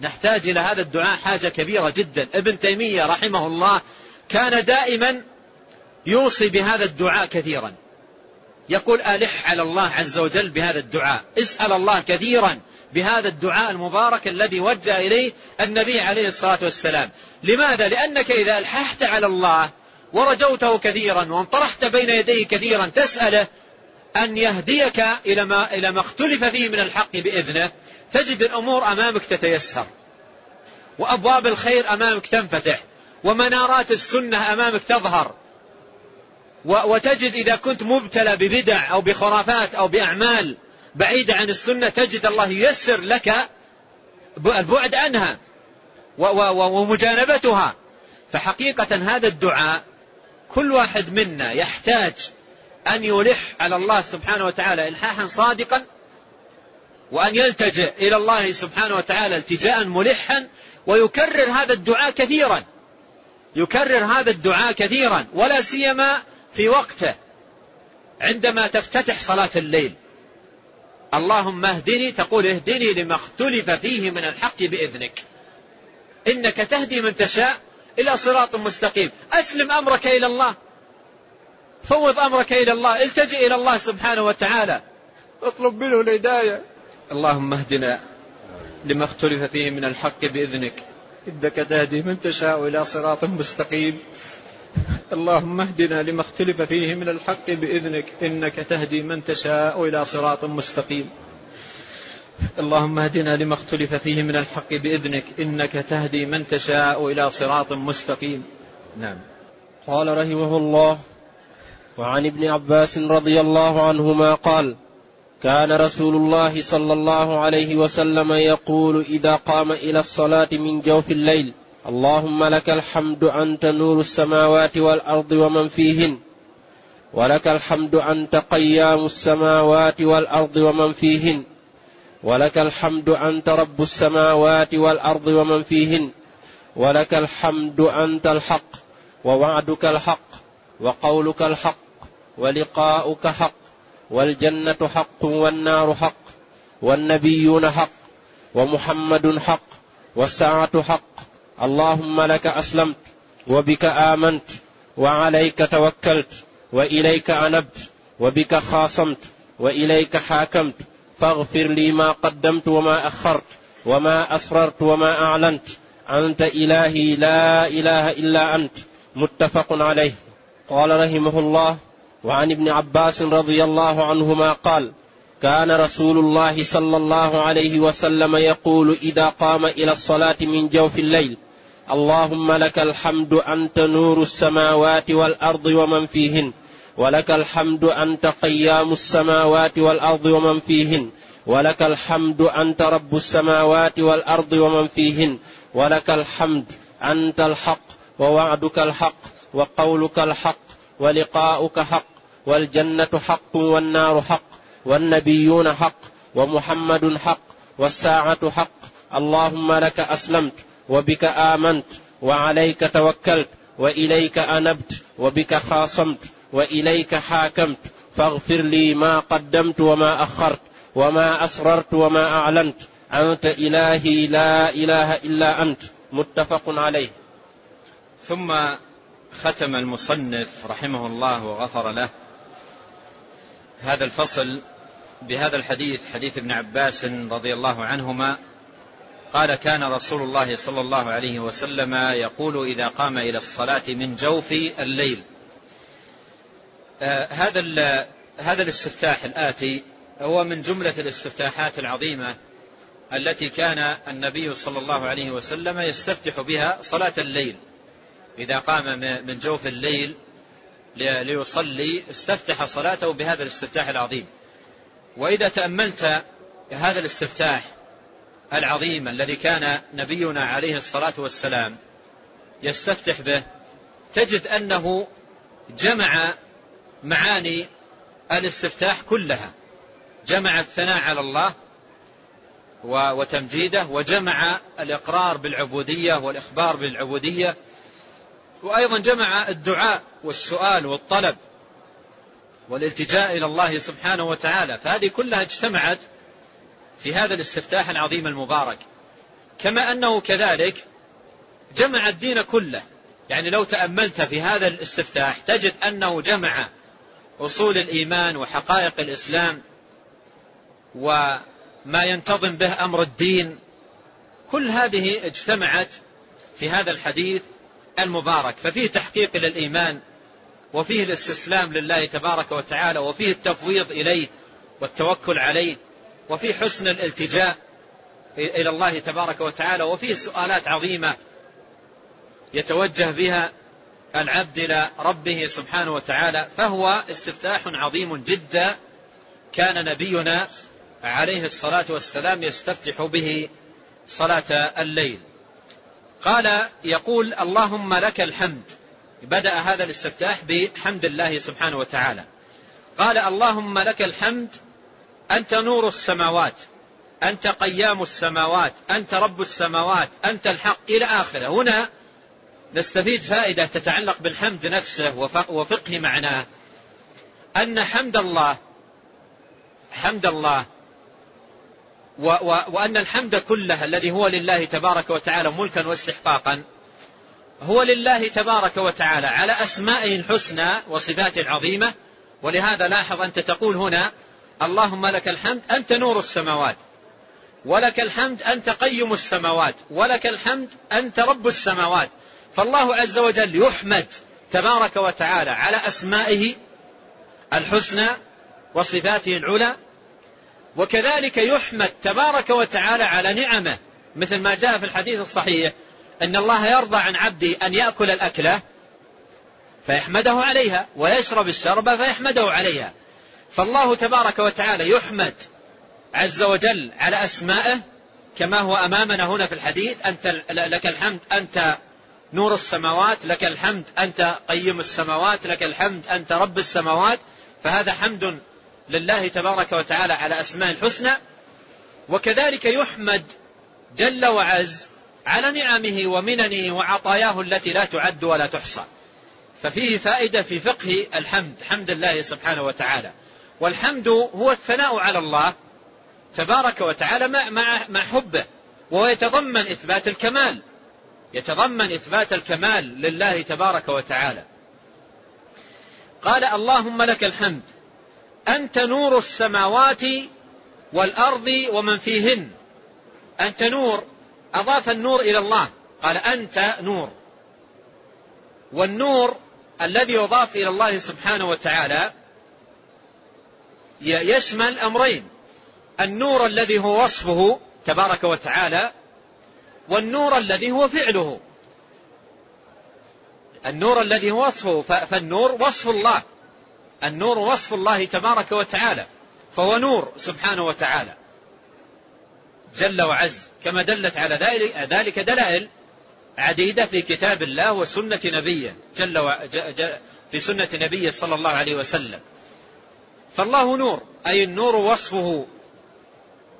S1: نحتاج إلى هذا الدعاء حاجة كبيرة جدا. ابن تيمية رحمه الله كان دائما يوصي بهذا الدعاء كثيرا. يقول ألح على الله عز وجل بهذا الدعاء. اسأل الله كثيرا. بهذا الدعاء المبارك الذي وجه إليه النبي عليه الصلاة والسلام. لماذا؟ لأنك إذا ألححت على الله ورجوته كثيرا وانطرحت بين يديه كثيرا تسأله أن يهديك إلى ما, إلى ما اختلف فيه من الحق بإذنه تجد الأمور أمامك تتيسر. وأبواب الخير أمامك تنفتح. ومنارات السنة أمامك تظهر. وتجد إذا كنت مبتلى ببدع أو بخرافات أو بأعمال بعيدة عن السنة تجد الله ييسر لك البعد عنها ومجانبتها. فحقيقة هذا الدعاء كل واحد منا يحتاج أن يلح على الله سبحانه وتعالى إلحاحا صادقا وأن يلتجئ إلى الله سبحانه وتعالى التجاء ملحا ويكرر هذا الدعاء كثيرا. يكرر هذا الدعاء كثيرا ولا سيما في وقته عندما تفتتح صلاة الليل. اللهم اهدني تقول اهدني لما اختلف فيه من الحق بإذنك. إنك تهدي من تشاء إلى صراط مستقيم. أسلم أمرك إلى الله. فوض أمرك إلى الله. التجئ إلى الله سبحانه وتعالى. اطلب منه الهداية. اللهم اهدنا لما اختلف فيه من الحق بإذنك. إنك تهدي من تشاء إلى صراط مستقيم. اللهم اهدنا لما اختلف فيه من الحق بإذنك إنك تهدي من تشاء إلى صراط مستقيم. اللهم اهدنا لما اختلف فيه من الحق بإذنك إنك تهدي من تشاء إلى صراط مستقيم.
S2: نعم. قال رحمه الله وعن ابن عباس رضي الله عنهما قال كان رسول الله صلى الله عليه وسلم يقول إذا قام إلى الصلاة من جوف الليل اللهم لك الحمد أنت نور السماوات والأرض ومن فيهن. ولك الحمد أنت قيام السماوات والأرض ومن فيهن. ولك الحمد أنت رب السماوات والأرض ومن فيهن. ولك الحمد أنت الحق ووعدك الحق وقولك الحق ولقاؤك حق والجنة حق والنار حق والنبيون حق ومحمد حق والساعة حق اللهم لك أسلمت وبك آمنت وعليك توكلت وإليك أنبت وبك خاصمت وإليك حاكمت فاغفر لي ما قدمت وما أخرت وما أسررت وما أعلنت أنت إلهي لا إله إلا أنت متفق عليه قال رحمه الله وعن ابن عباس رضي الله عنهما قال كان رسول الله صلى الله عليه وسلم يقول إذا قام إلى الصلاة من جوف الليل اللهم لك الحمد أنت نور السماوات والأرض ومن فيهن. ولك الحمد أنت قيام السماوات والأرض ومن فيهن. ولك الحمد أنت رب السماوات والأرض ومن فيهن. ولك الحمد أنت الحق ووعدك الحق وقولك الحق ولقاؤك حق والجنة حق والنار حق والنبيون حق ومحمد حق والساعة حق. اللهم لك أسلمت وبك آمنت وعليك توكلت وإليك أنبت وبك خاصمت وإليك حاكمت فاغفر لي ما قدمت وما أخرت وما أسررت وما أعلنت أنت إلهي لا إله إلا أنت متفق عليه.
S1: ثم ختم المصنف رحمه الله وغفر له هذا الفصل بهذا الحديث حديث ابن عباس رضي الله عنهما قال كان رسول الله صلى الله عليه وسلم يقول إذا قام إلى الصلاة من جوف الليل. آه هذا هذا الاستفتاح الآتي هو من جملة الاستفتاحات العظيمة التي كان النبي صلى الله عليه وسلم يستفتح بها صلاة الليل. إذا قام من جوف الليل ليصلي استفتح صلاته بهذا الاستفتاح العظيم. وإذا تأملت هذا الاستفتاح العظيم الذي كان نبينا عليه الصلاة والسلام يستفتح به تجد أنه جمع معاني الاستفتاح كلها. جمع الثناء على الله وتمجيده وجمع الإقرار بالعبودية والإخبار بالعبودية وأيضا جمع الدعاء والسؤال والطلب والالتجاء إلى الله سبحانه وتعالى. فهذه كلها اجتمعت في هذا الاستفتاح العظيم المبارك. كما أنه كذلك جمع الدين كله. يعني لو تأملت في هذا الاستفتاح تجد أنه جمع أصول الإيمان وحقائق الإسلام وما ينتظم به أمر الدين. كل هذه اجتمعت في هذا الحديث المبارك. ففيه تحقيق للإيمان وفيه الاستسلام لله تبارك وتعالى وفيه التفويض إليه والتوكل عليه. وفيه حسن الالتجاء إلى الله تبارك وتعالى وفيه سؤالات عظيمة يتوجه بها العبد إلى ربه سبحانه وتعالى فهو استفتاح عظيم جدا كان نبينا عليه الصلاة والسلام يستفتح به صلاة الليل. قال يقول اللهم لك الحمد. بدأ هذا الاستفتاح بحمد الله سبحانه وتعالى. قال اللهم لك الحمد أنت نور السماوات أنت قيام السماوات أنت رب السماوات أنت الحق إلى آخرة. هنا نستفيد فائدة تتعلق بالحمد نفسه وفقه معناه. أن حمد الله حمد الله وأن الحمد كله الذي هو لله تبارك وتعالى ملكا واستحقاقا هو لله تبارك وتعالى على أسمائه الحسنى وصفاته العظيمة. ولهذا لاحظ أنت تقول هنا اللهم لك الحمد أنت نور السماوات. ولك الحمد أنت قيم السماوات. ولك الحمد أنت رب السماوات. فالله عز وجل يحمد تبارك وتعالى على أسمائه الحسنى وصفاته العلى وكذلك يحمد تبارك وتعالى على نعمه. مثل ما جاء في الحديث الصحيح أن الله يرضى عن عبده أن يأكل الأكلة فيحمده عليها ويشرب الشرب فيحمده عليها. فالله تبارك وتعالى يحمد عز وجل على أسمائه كما هو أمامنا هنا في الحديث أنت لك الحمد أنت نور السماوات لك الحمد أنت قيم السماوات لك الحمد أنت رب السماوات فهذا حمد لله تبارك وتعالى على أسماء الحسنى. وكذلك يحمد جل وعز على نعمه ومننه وعطاياه التي لا تعد ولا تحصى. ففيه فائدة في فقه الحمد حمد الله سبحانه وتعالى. والحمد هو الثناء على الله تبارك وتعالى مع, مع, حبه وهو يتضمن إثبات الكمال يتضمن إثبات الكمال لله تبارك وتعالى. قال اللهم لك الحمد أنت نور السماوات والأرض ومن فيهن أنت نور أضاف النور إلى الله قال أنت نور. والنور الذي يضاف إلى الله سبحانه وتعالى يشمل أمرين. النور الذي هو وصفه تبارك وتعالى والنور الذي هو فعله. النور الذي هو وصفه فالنور وصف الله. النور وصف الله تبارك وتعالى فهو نور سبحانه وتعالى. جل وعز كما دلت على ذلك دلائل عديدة في كتاب الله وسنة نبيه جل. في سنة نبيه صلى الله عليه وسلم. فالله نور أي النور وصفه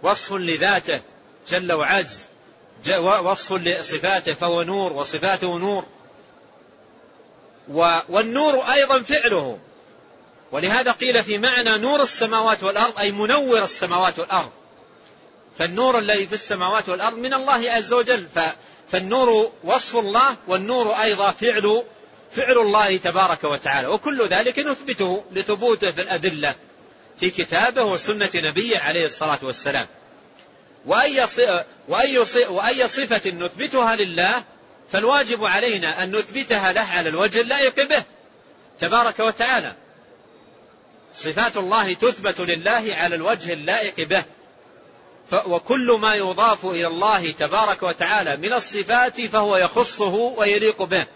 S1: وصف لذاته جل وعز. وصف لصفاته فهو نور وصفاته نور. والنور أيضا فعله. ولهذا قيل في معنى نور السماوات والأرض أي منور السماوات والأرض. فالنور الذي في السماوات والأرض من الله عز وجل. فالنور وصف الله والنور أيضا فعل فعل الله تبارك وتعالى. وكل ذلك نثبته لثبوته في الأدلة في كتابه وسنة نبيه عليه الصلاة والسلام. وأي, وأي, وأي صفة نثبتها لله فالواجب علينا أن نثبتها له على الوجه اللائق به تبارك وتعالى. صفات الله تثبت لله على الوجه اللائق به. وكل ما يضاف إلى الله تبارك وتعالى من الصفات فهو يخصه ويليق به.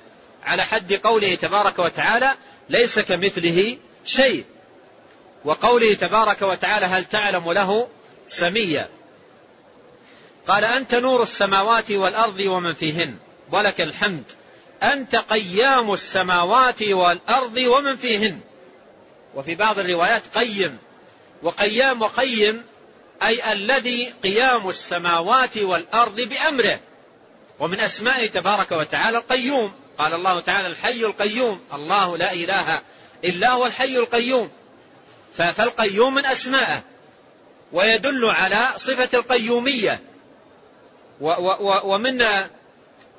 S1: على حد قوله تبارك وتعالى ليس كمثله شيء. وقوله تبارك وتعالى هل تعلم له سميا؟ قال أنت نور السماوات والأرض ومن فيهن ولك الحمد. أنت قيام السماوات والأرض ومن فيهن. وفي بعض الروايات قيم. وقيام وقيم أي الذي قيام السماوات والأرض بأمره. ومن أسمائه تبارك وتعالى القيوم. قال الله تعالى الحي القيوم. الله لا إله إلا هو الحي القيوم. فالقيوم من أسمائه ويدل على صفة القيومية. ومن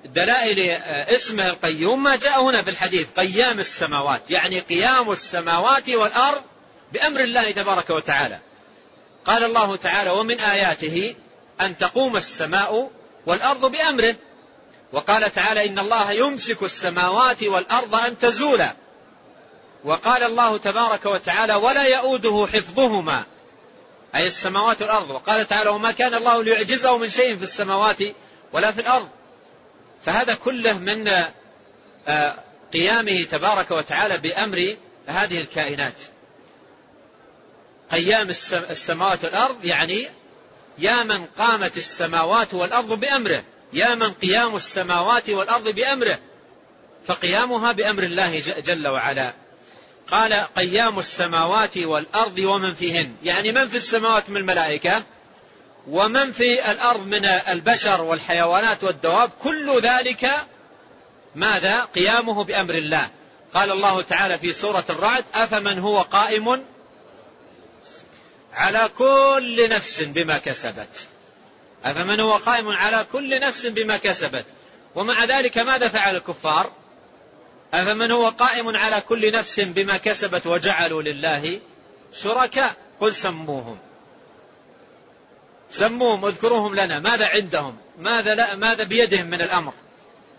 S1: دلائل اسمه القيوم ما جاء هنا في الحديث. قيام السماوات. يعني قيام السماوات والأرض بأمر الله تبارك وتعالى. قال الله تعالى ومن آياته أن تقوم السماء والأرض بأمره وقال تعالى إن الله يمسك السماوات والأرض أن تزولا. وقال الله تبارك وتعالى ولا يؤوده حفظهما. أي السماوات والأرض. وقال تعالى وما كان الله ليعجزه من شيء في السماوات ولا في الأرض. فهذا كله من آه، قيامه تبارك وتعالى بأمر هذه الكائنات. قيام السماوات والأرض يعني يا من قامت السماوات والأرض بأمره. يا من قيام السماوات والأرض بأمره فقيامها بأمر الله جل وعلا. قال قيام السماوات والأرض ومن فيهن. يعني من في السماوات من الملائكة ومن في الأرض من البشر والحيوانات والدواب كل ذلك ماذا؟ قيامه بأمر الله. قال الله تعالى في سورة الرعد أفمن هو قائم على كل نفس بما كسبت. أفمن هو قائم على كل نفس بما كسبت؟ ومع ذلك ماذا فعل الكفار؟ أفمن هو قائم على كل نفس بما كسبت وجعلوا لله شركاء؟ قل سموهم. سموهم اذكروهم لنا. ماذا عندهم؟ ماذا, لا ماذا بيدهم من الأمر؟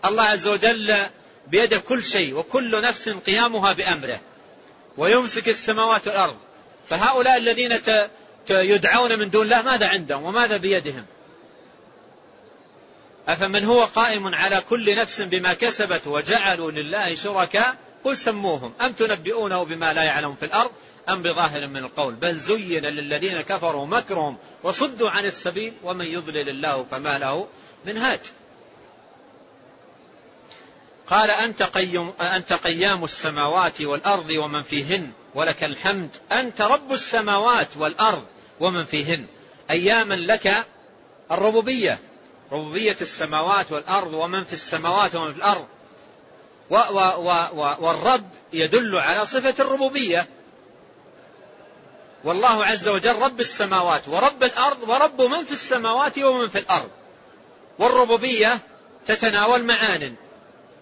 S1: الله عز وجل بيده كل شيء وكل نفس قيامها بأمره. ويمسك السماوات والأرض. فهؤلاء الذين يدعون من دون الله ماذا عندهم؟ وماذا بيدهم؟ أفمن هو قائم على كل نفس بما كسبت وجعلوا لله شركاء؟ قل سموهم. أم تنبئونه بما لا يعلم في الأرض أم بظاهر من القول؟ بل زين للذين كفروا مكرهم وصدوا عن السبيل ومن يضلل الله فما له من هاج. قال أنت, قيم أنت قيام السماوات والأرض ومن فيهن ولك الحمد. أنت رب السماوات والأرض ومن فيهن. أياما لك الربوبية. ربوبية السماوات والأرض ومن في السماوات ومن في الأرض. و و و والرب يدل على صفة الربوبية. والله عز وجل رب السماوات ورب الأرض ورب من في السماوات ومن في الأرض. والربوبية تتناول معان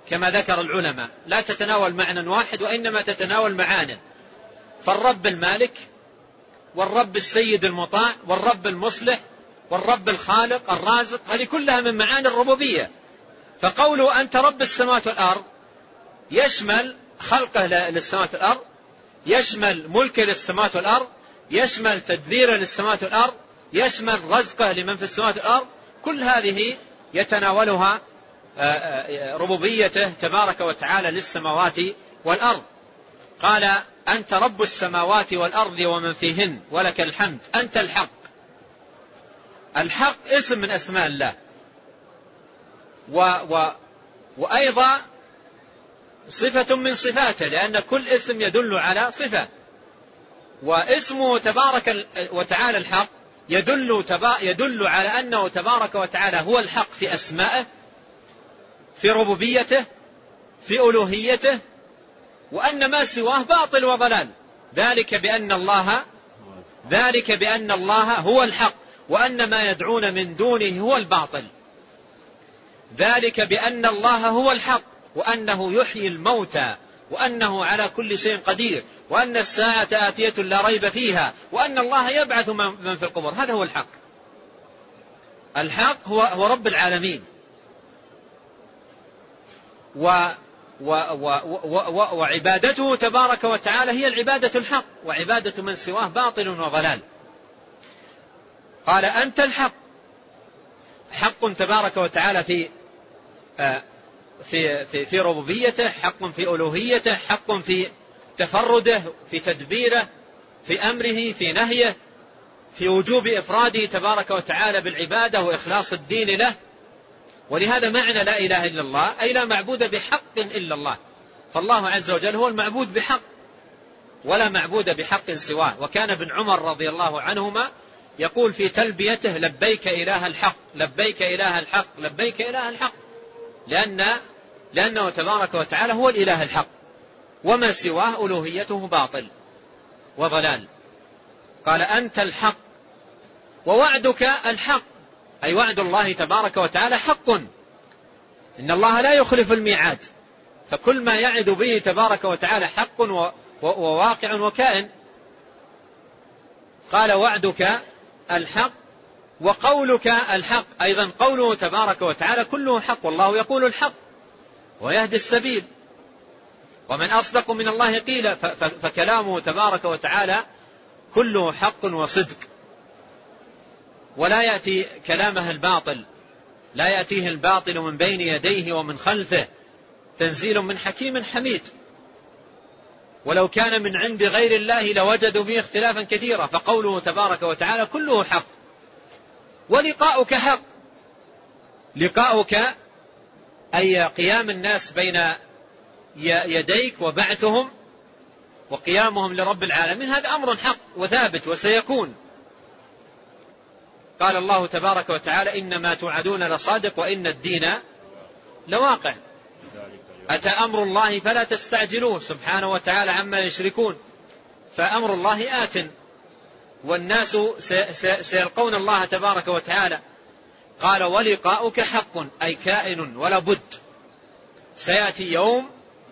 S1: كما ذكر العلماء. لا تتناول معنى واحد وإنما تتناول معان. فالرب المالك والرب السيد المطاع والرب المصلح والرب الخالق الرازق هذه كلها من معاني الربوبية. فقوله أنت رب السماوات والأرض يشمل خلقه للسماوات والأرض يشمل ملكه للسماوات والأرض يشمل تدبيره للسماوات والأرض يشمل رزقه لمن في السماوات والأرض كل هذه يتناولها آه، آه، ربوبيته تبارك وتعالى للسماوات والأرض. قال أنت رب السماوات والأرض ومن فيهن ولك الحمد أنت الحق. الحق اسم من أسماء الله. و و وأيضا صفة من صفاته لأن كل اسم يدل على صفة. واسمه تبارك وتعالى الحق يدل, تبا يدل على أنه تبارك وتعالى هو الحق في أسمائه في ربوبيته في ألوهيته وأن ما سواه باطل وضلال. ذلك بأن الله ذلك بأن الله هو الحق. وأن ما يدعون من دونه هو الباطل. ذلك بأن الله هو الحق وأنه يحيي الموتى وأنه على كل شيء قدير وأن الساعة آتية لا ريب فيها وأن الله يبعث من في القبور. هذا هو الحق. الحق هو, هو رب العالمين. و و و و و وعبادته تبارك وتعالى هي العبادة الحق وعبادة من سواه باطل وضلال. قال أنت الحق. حق تبارك وتعالى في آه، في في في ربوبيته حق في ألوهيته حق في تفرده في تدبيره في أمره في نهيه في وجوب إفراده تبارك وتعالى بالعبادة وإخلاص الدين له. ولهذا معنى لا إله إلا الله أي لا معبود بحق إلا الله. فالله عز وجل هو المعبود بحق ولا معبود بحق سواه. وكان ابن عمر رضي الله عنهما يقول في تلبيته لبيك إله الحق لبيك إله الحق لبيك إله الحق. لأن لأنه تبارك وتعالى هو الإله الحق. وما سواه ألوهيته باطل وضلال. قال أنت الحق ووعدك الحق. أي وعد الله تبارك وتعالى حق. إن الله لا يخلف الميعاد. فكل ما يعد به تبارك وتعالى حق وواقع وكائن. قال وعدك الحق وقولك الحق. أيضا قوله تبارك وتعالى كله حق والله يقول الحق ويهدي السبيل. ومن أصدق من الله قيل فكلامه تبارك وتعالى كله حق وصدق. ولا يأتي كلامه الباطل لا يأتيه الباطل من بين يديه ومن خلفه. تنزيل من حكيم حميد. ولو كان من عند غير الله لوجدوا فيه اختلافا كثيرا. فقوله تبارك وتعالى كله حق. ولقاؤك حق. لقاؤك أي قيام الناس بين يديك وبعثهم وقيامهم لرب العالمين هذا أمر حق وثابت وسيكون. قال الله تبارك وتعالى إنما توعدون لصادق وإن الدين لواقع. أتى أمر الله فلا تستعجلوه سبحانه وتعالى عما يشركون. فأمر الله آت. والناس سيلقون الله تبارك وتعالى. قال ولقاؤك حق أي كائن ولا بد. سيأتي يوم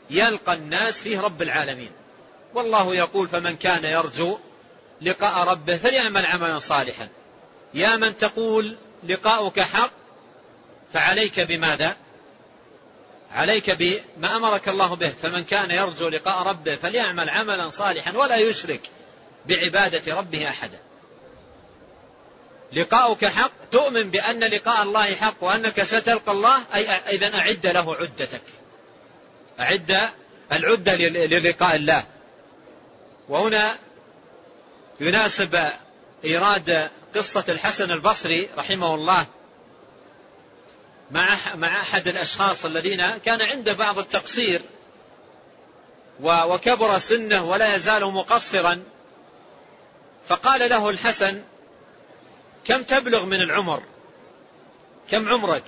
S1: يلقى الناس فيه رب العالمين. والله يقول فمن كان يرجو لقاء ربه فليعمل عملا صالحا. يا من تقول لقاؤك حق فعليك بماذا؟ عليك بما أمرك الله به فمن كان يرجو لقاء ربه فليعمل عملا صالحا ولا يشرك بعبادة ربه احدا. لقاؤك حق تؤمن بأن لقاء الله حق وأنك ستلقى الله أي إذا أعد له عدتك. أعد العدة للقاء الله. وهنا يناسب إيراد قصة الحسن البصري رحمه الله. مع مع أحد الأشخاص الذين كان عنده بعض التقصير وكبر سنه ولا يزال مقصرا. فقال له الحسن كم تبلغ من العمر؟ كم عمرك؟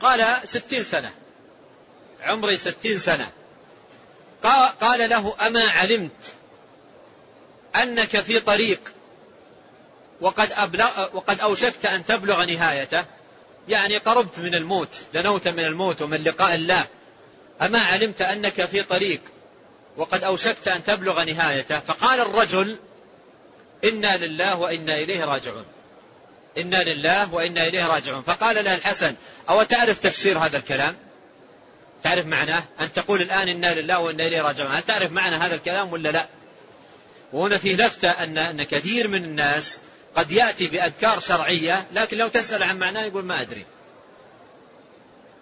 S1: قال ستين سنة. عمري ستين سنة. قال له أما علمت أنك في طريق وقد, أبلغ وقد أوشكت أن تبلغ نهايته يعني قربت من الموت دنوت من الموت ومن لقاء الله. أما علمت أنك في طريق وقد أوشكت أن تبلغ نهايته فقال الرجل إنا لله وإنا إليه راجعون. إنا لله وإنا إليه راجعون. فقال له الحسن أو تعرف تفسير هذا الكلام؟ تعرف معناه؟ أن تقول الآن إنا لله وإنا إليه راجعون. هل تعرف معنى هذا الكلام ولا لا؟ وهنا فيه لفتة أن, أن كثير من الناس قد يأتي بأذكار شرعية لكن لو تسأل عن معناه يقول ما أدري.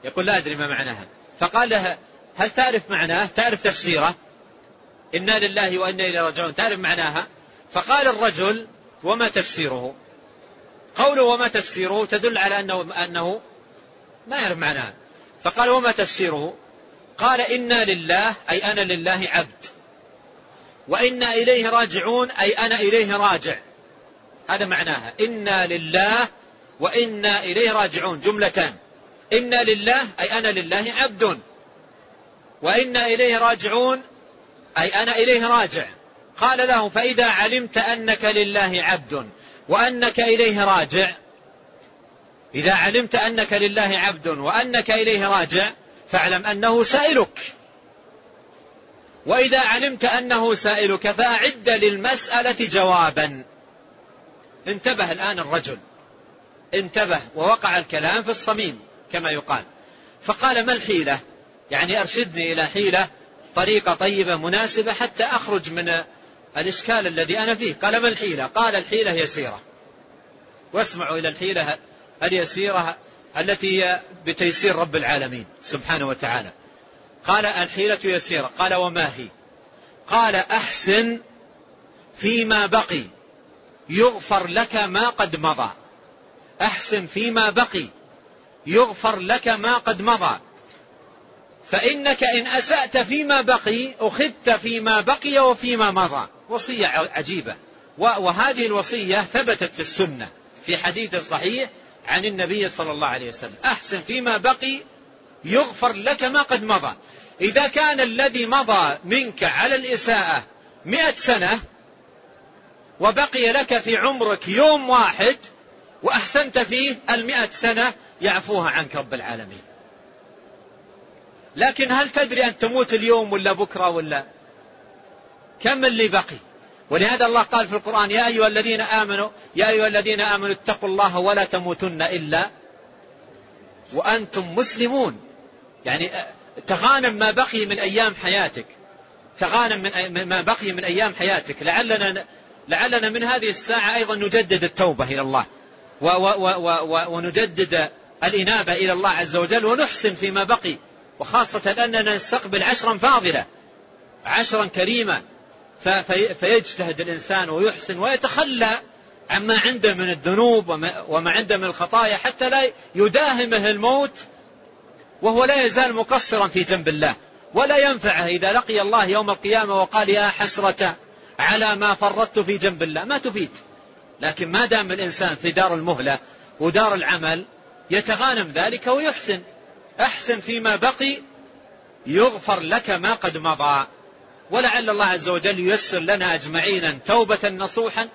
S1: يقول لا أدري ما معناها. فقال له هل تعرف معناه؟ تعرف تفسيره؟ إنا لله وإنا إليه راجعون. تعرف معناها؟ فقال الرجل وما تفسيره؟ قوله وما تفسيره تدل على أنه, أنه ما يعرف معناها فقال وما تفسيره؟ قال إنا لله أي أنا لله عبد. وإنا إليه راجعون أي أنا إليه راجع. هذا معناها. إنا لله وإنا إليه راجعون. جملتان. إنا لله أي أنا لله عبد. وإنا إليه راجعون أي أنا إليه راجع. قال له فإذا علمت أنك لله عبد وأنك إليه راجع إذا علمت أنك لله عبد وأنك إليه راجع فاعلم أنه سائلك. وإذا علمت أنه سائلك فأعد للمسألة جوابا. انتبه الآن الرجل. انتبه ووقع الكلام في الصميم كما يقال. فقال ما الحيلة؟ يعني أرشدني إلى حيلة طريقة طيبة مناسبة حتى أخرج من الإشكال الذي أنا فيه. قال ما الحيلة؟ قال الحيلة يسيرة واسمعوا إلى الحيلة اليسيرة التي هي بتيسير رب العالمين سبحانه وتعالى. قال الحيلة يسيرة. قال وما هي؟ قال أحسن فيما بقي. يغفر لك ما قد مضى. أحسن فيما بقي. يغفر لك ما قد مضى. فإنك إن أسأت فيما بقي أخذت فيما بقي وفيما مضى. وصية عجيبة. وهذه الوصية ثبتت في السنة في حديث صحيح عن النبي صلى الله عليه وسلم. أحسن فيما بقي يغفر لك ما قد مضى. إذا كان الذي مضى منك على الإساءة مئة سنة وبقي لك في عمرك يوم واحد وأحسنت فيه المئة سنة يعفوها عنك رب العالمين. لكن هل تدري أن تموت اليوم ولا بكرة ولا كم اللي بقي؟ ولهذا الله قال في القرآن يا أيها الذين آمنوا يا أيها الذين آمنوا اتقوا الله ولا تموتن إلا وأنتم مسلمون. يعني تغانم ما بقي من أيام حياتك. تغانم من ما بقي من أيام حياتك. لعلنا لعلنا من هذه الساعة أيضا نجدد التوبة إلى الله. و و و ونجدد الإنابة إلى الله عز وجل ونحسن فيما بقي. وخاصة أننا نستقبل عشرا فاضلة. عشرا كريما. فيجتهد الإنسان ويحسن ويتخلى عما عنده من الذنوب وما عنده من الخطايا حتى لا يداهمه الموت وهو لا يزال مقصرا في جنب الله. ولا ينفعه إذا لقي الله يوم القيامة وقال يا حسرة على ما فرطت في جنب الله. ما تفيد. لكن ما دام الإنسان في دار المهلة ودار العمل يتغانم ذلك ويحسن. أحسن فيما بقي يغفر لك ما قد مضى. ولعل الله عز وجل ييسر لنا أجمعين توبة نصوحا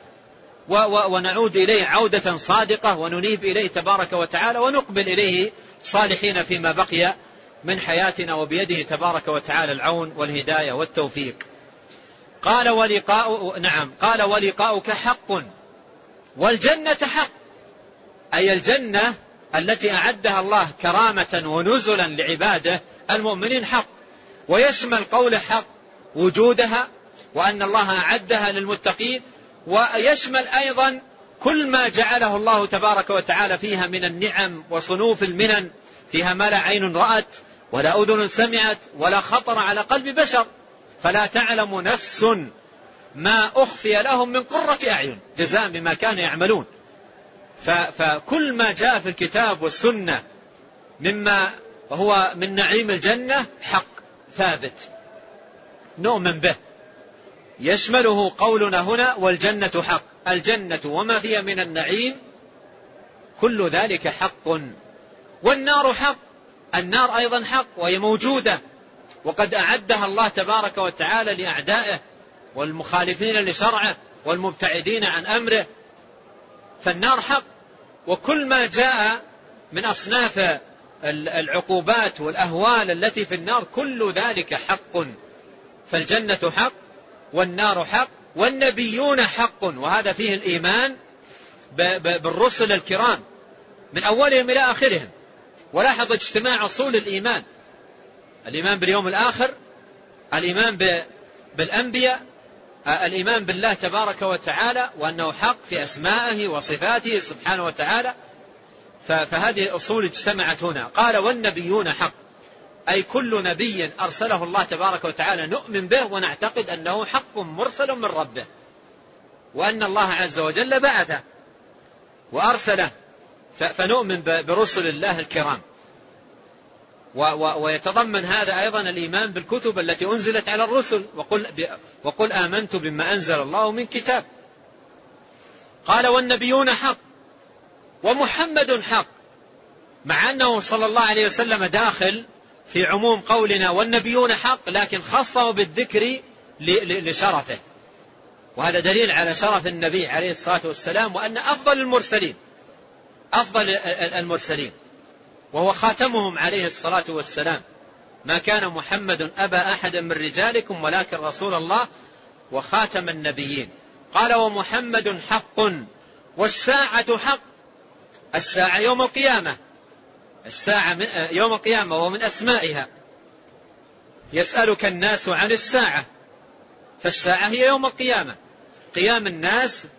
S1: ونعود إليه عودة صادقة وننيب إليه تبارك وتعالى ونقبل إليه صالحين فيما بقي من حياتنا وبيده تبارك وتعالى العون والهداية والتوفيق. قال ولقاء نعم قال ولقاؤك حق والجنة حق. أي الجنة التي أعدها الله كرامة ونزلا لعباده المؤمنين حق. ويشمل قول حق وجودها وأن الله أعدها للمتقين. ويشمل أيضا كل ما جعله الله تبارك وتعالى فيها من النعم وصنوف المنن. فيها ما لا عين رأت ولا أذن سمعت ولا خطر على قلب بشر. فلا تعلم نفس ما أخفي لهم من قرة أعين جزاء بما كانوا يعملون. فكل ما جاء في الكتاب والسنة مما هو من نعيم الجنة حق ثابت. نؤمن به. يشمله قولنا هنا والجنة حق. الجنة وما فيها من النعيم كل ذلك حق. والنار حق. النار أيضا حق وهي موجودة. وقد أعدها الله تبارك وتعالى لأعدائه والمخالفين لشرعه والمبتعدين عن أمره. فالنار حق وكل ما جاء من أصناف العقوبات والأهوال التي في النار كل ذلك حق. فالجنة حق والنار حق والنبيون حق. وهذا فيه الإيمان بالرسل الكرام من أولهم إلى آخرهم. ولاحظ اجتماع أصول الإيمان. الإيمان باليوم الآخر الإيمان بالأنبياء الإيمان بالله تبارك وتعالى وأنه حق في أسمائه وصفاته سبحانه وتعالى. فهذه الأصول اجتمعت هنا. قال والنبيون حق. أي كل نبي أرسله الله تبارك وتعالى نؤمن به ونعتقد أنه حق مرسل من ربه. وأن الله عز وجل بعثه وأرسله. فنؤمن برسل الله الكرام. ويتضمن هذا أيضا الإيمان بالكتب التي أنزلت على الرسل. وقل, وقل آمنت بما أنزل الله من كتاب. قال والنبيون حق ومحمد حق مع أنه صلى الله عليه وسلم داخل في عموم قولنا والنبيون حق لكن خصه بالذكر لشرفه. وهذا دليل على شرف النبي عليه الصلاة والسلام وأن أفضل المرسلين أفضل المرسلين. وهو خاتمهم عليه الصلاة والسلام. ما كان محمد أبا أحد من رجالكم ولكن رسول الله وخاتم النبيين. قال ومحمد حق والساعة حق. الساعة يوم القيامة. الساعة من يوم القيامة ومن أسمائها. يسألك الناس عن الساعة. فالساعة هي يوم القيامة. قيام الناس آه،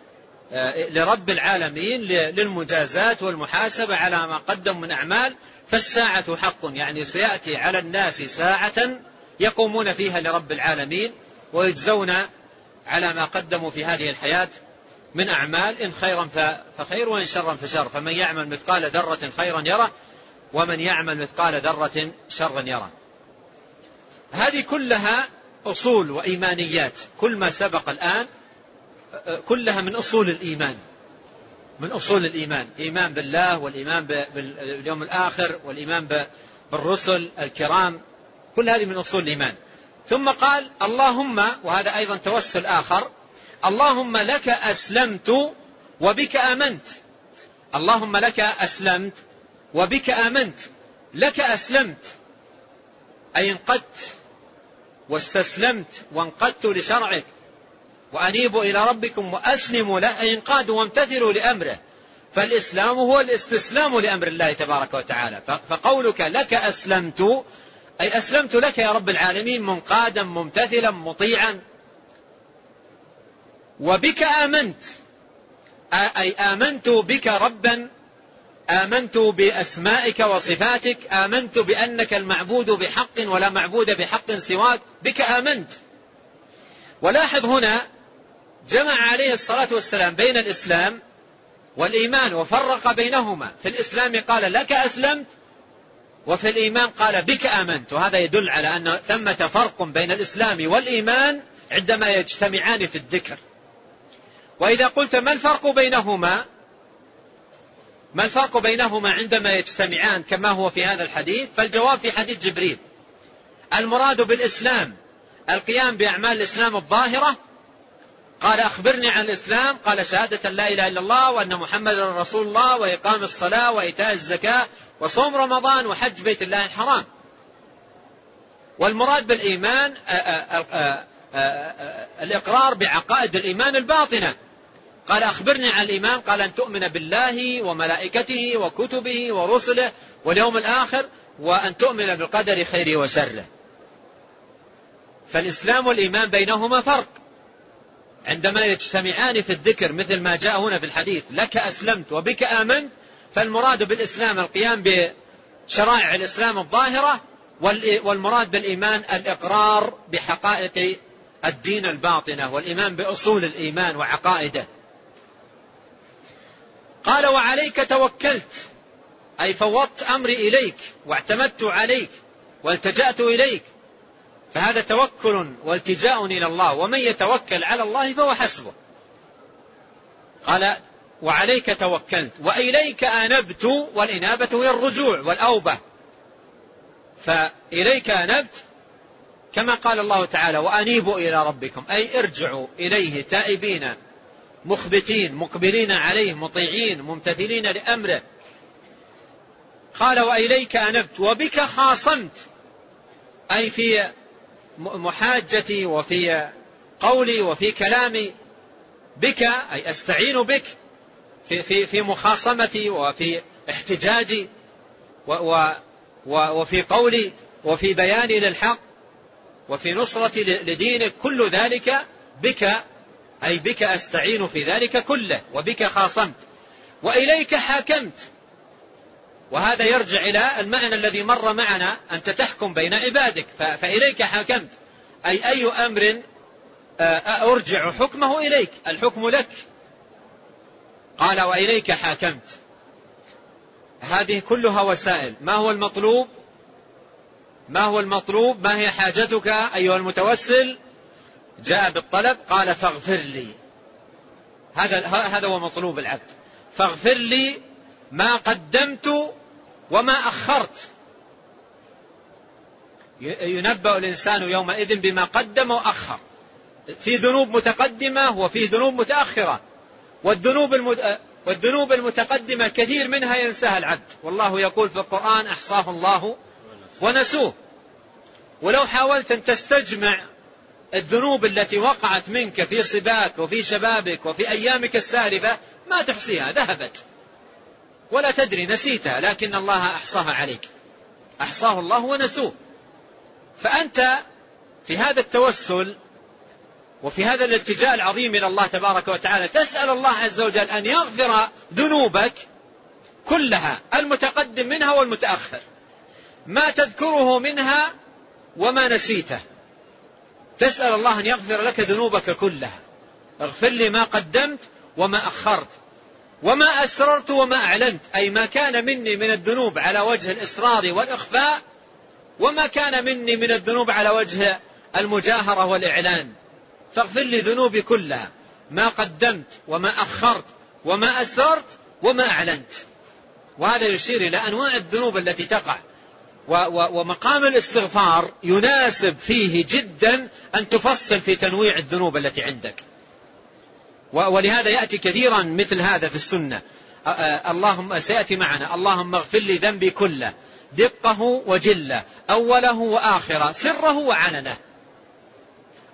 S1: لرب العالمين للمجازات والمحاسبة على ما قدم من أعمال فالساعة حق يعني سيأتي على الناس ساعة يقومون فيها لرب العالمين ويجزون على ما قدموا في هذه الحياة من أعمال إن خيرا فخير وإن شرا فشر. فمن يعمل مثقال ذرة خيرا يره ومن يعمل مثقال ذرة شرا يره. هذه كلها أصول وإيمانيات كل ما سبق الآن كلها من أصول الإيمان. من أصول الإيمان. إيمان بالله والإيمان باليوم الآخر والإيمان بالرسل الكرام. كل هذه من أصول الإيمان. ثم قال اللهم وهذا أيضا توسل آخر اللهم لك أسلمت وبك آمنت. اللهم لك أسلمت وبك آمنت. لك أسلمت. أي انقدت واستسلمت وانقدت لشرعك. وأنيبوا إلى ربكم وأسلموا له أي انقادوا وامتثلوا لأمره. فالإسلام هو الاستسلام لأمر الله تبارك وتعالى. فقولك لك أسلمت أي أسلمت لك يا رب العالمين منقادا ممتثلا مطيعا. وبك آمنت. أي آمنت بك ربا آمنت بأسمائك وصفاتك آمنت بأنك المعبود بحق ولا معبود بحق سواك بك آمنت. ولاحظ هنا جمع عليه الصلاة والسلام بين الإسلام والإيمان وفرق بينهما. في الإسلام قال لك أسلمت وفي الإيمان قال بك آمنت. وهذا يدل على أن ثمة فرق بين الإسلام والإيمان عندما يجتمعان في الذكر. وإذا قلت ما الفرق بينهما؟ ما الفرق بينهما عندما يجتمعان كما هو في هذا الحديث؟ فالجواب في حديث جبريل. المراد بالإسلام القيام بأعمال الإسلام الظاهرة قال أخبرني عن الإسلام قال شهادة لا إله إلا الله وأن محمد رسول الله وإقام الصلاة وإيتاء الزكاة وصوم رمضان وحج بيت الله الحرام. والمراد بالإيمان الإقرار بعقائد الإيمان الباطنة. قال أخبرني عن الإيمان قال أن تؤمن بالله وملائكته وكتبه ورسله واليوم الآخر وأن تؤمن بالقدر خيره وشره. فالإسلام والإيمان بينهما فرق. عندما يجتمعان في الذكر مثل ما جاء هنا في الحديث لك أسلمت وبك آمنت فالمراد بالإسلام القيام بشرائع الإسلام الظاهرة والمراد بالإيمان الإقرار بحقائق الدين الباطنة والإيمان بأصول الإيمان وعقائده. قال وعليك توكلت أي فوضت أمري إليك واعتمدت عليك والتجأت إليك فهذا توكل والتجاء إلى الله ومن يتوكل على الله فهو حسبه. قال وعليك توكلت وإليك أنبت والإنابة هي الرجوع والأوبة. فإليك أنبت كما قال الله تعالى وأنيبوا إلى ربكم أي ارجعوا إليه تائبين مخبتين مقبلين عليه مطيعين ممتثلين لأمره. قال وإليك أنبت وبك خاصمت أي في محاجتي وفي قولي وفي كلامي بك أي أستعين بك في, في, في مخاصمتي وفي احتجاجي و و وفي قولي وفي بياني للحق وفي نصرتي لدينك كل ذلك بك أي بك أستعين في ذلك كله وبك خاصمت. وإليك حاكمت. وهذا يرجع إلى المعنى الذي مر معنا أنت تحكم بين عبادك فإليك حاكمت. أي أي أمر آه، أرجع حكمه إليك. الحكم لك. قال وإليك حاكمت. هذه كلها وسائل. ما هو المطلوب؟ ما هو المطلوب؟ ما هي حاجتك أيها المتوسل؟ جاء بالطلب قال فاغفر لي. هذا هذا هو مطلوب العبد. فاغفر لي ما قدمت وما أخرت. ينبأ الإنسان يومئذ بما قدم وأخر. في ذنوب متقدمة وفي ذنوب متأخرة. والذنوب والذنوب المتقدمة كثير منها ينساها العبد. والله يقول في القرآن أحصاه الله ونسوه. ولو حاولت أن تستجمع الذنوب التي وقعت منك في صباك وفي شبابك وفي أيامك السالفة ما تحصيها ذهبت. ولا تدري نسيتها لكن الله أحصاها عليك. أحصاه الله ونسوه. فأنت في هذا التوسل وفي هذا الالتجاء العظيم إلى الله تبارك وتعالى تسأل الله عز وجل أن يغفر ذنوبك كلها المتقدم منها والمتأخر. ما تذكره منها وما نسيته. تسأل الله أن يغفر لك ذنوبك كلها. اغفر لي ما قدمت وما أخرت. وما أسررت وما أعلنت. أي ما كان مني من الذنوب على وجه الإصرار والإخفاء وما كان مني من الذنوب على وجه المجاهرة والإعلان. فاغفر لي ذنوبي كلها. ما قدمت وما أخرت وما أسررت وما أعلنت. وهذا يشير إلى أنواع الذنوب التي تقع. ومقام الاستغفار يناسب فيه جدا أن تفصل في تنويع الذنوب التي عندك. ولهذا يأتي كثيرا مثل هذا في السنة. اللهم سيأتي معنا. اللهم اغفر لي ذنبي كله. دقه وجله. أوله وآخره. سره وعلنه.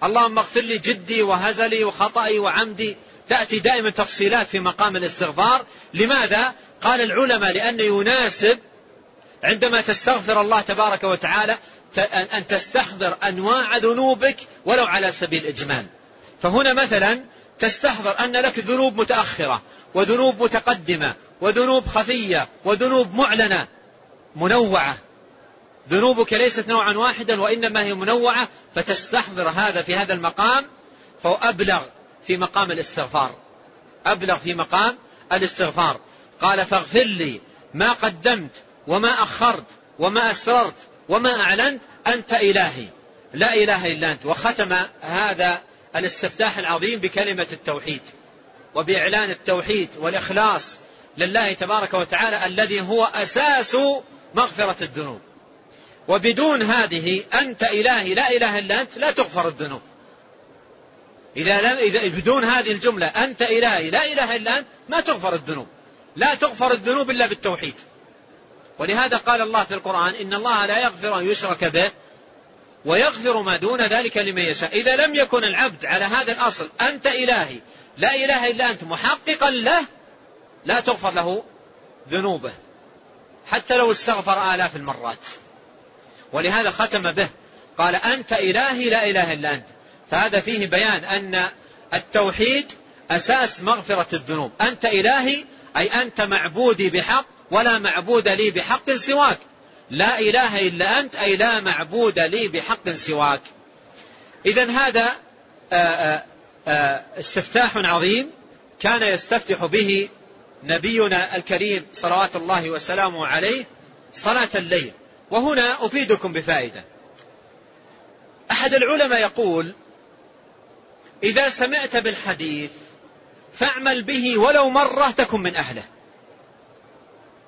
S1: اللهم اغفر لي جدي وهزلي وخطئي وعمدي. تأتي دائما تفصيلات في مقام الاستغفار. لماذا؟ قال العلماء لأنه يناسب عندما تستغفر الله تبارك وتعالى أن تستحضر أنواع ذنوبك ولو على سبيل الإجمال. فهنا مثلا تستحضر أن لك ذنوب متأخرة وذنوب متقدمة وذنوب خفية وذنوب معلنة منوعة. ذنوبك ليست نوعا واحدا وإنما هي منوعة فتستحضر هذا في هذا المقام فهو أبلغ في مقام الاستغفار. أبلغ في مقام الاستغفار. قال فاغفر لي ما قدمت وما أخرت وما أسررت وما أعلنت أنت إلهي. لا إله إلا أنت. وختم هذا الاستفتاح العظيم بكلمة التوحيد وبإعلان التوحيد والإخلاص لله تبارك وتعالى الذي هو أساس مغفرة الذنوب. وبدون هذه أنت إلهي لا إله إلا أنت لا تغفر الذنوب. إذا لم إذا بدون هذه الجملة أنت إلهي لا إله إلا أنت ما تغفر الذنوب. لا تغفر الذنوب إلا بالتوحيد. ولهذا قال الله في القرآن إن الله لا يغفر أن يشرك به ويغفر ما دون ذلك لمن يشاء. إذا لم يكن العبد على هذا الأصل أنت إلهي لا إله إلا أنت محققا له لا تغفر له ذنوبه. حتى لو استغفر آلاف المرات. ولهذا ختم به. قال أنت إلهي لا إله إلا أنت. فهذا فيه بيان أن التوحيد أساس مغفرة الذنوب. أنت إلهي أي أنت معبودي بحق ولا معبود لي بحق سواك. لا إله إلا أنت أي لا معبود لي بحق سواك. إذا هذا آه، آه، آه، استفتاح عظيم كان يستفتح به نبينا الكريم صلوات الله وسلامه عليه صلاة الليل. وهنا أفيدكم بفائدة. أحد العلماء يقول إذا سمعت بالحديث فاعمل به ولو مرة تكن من أهله.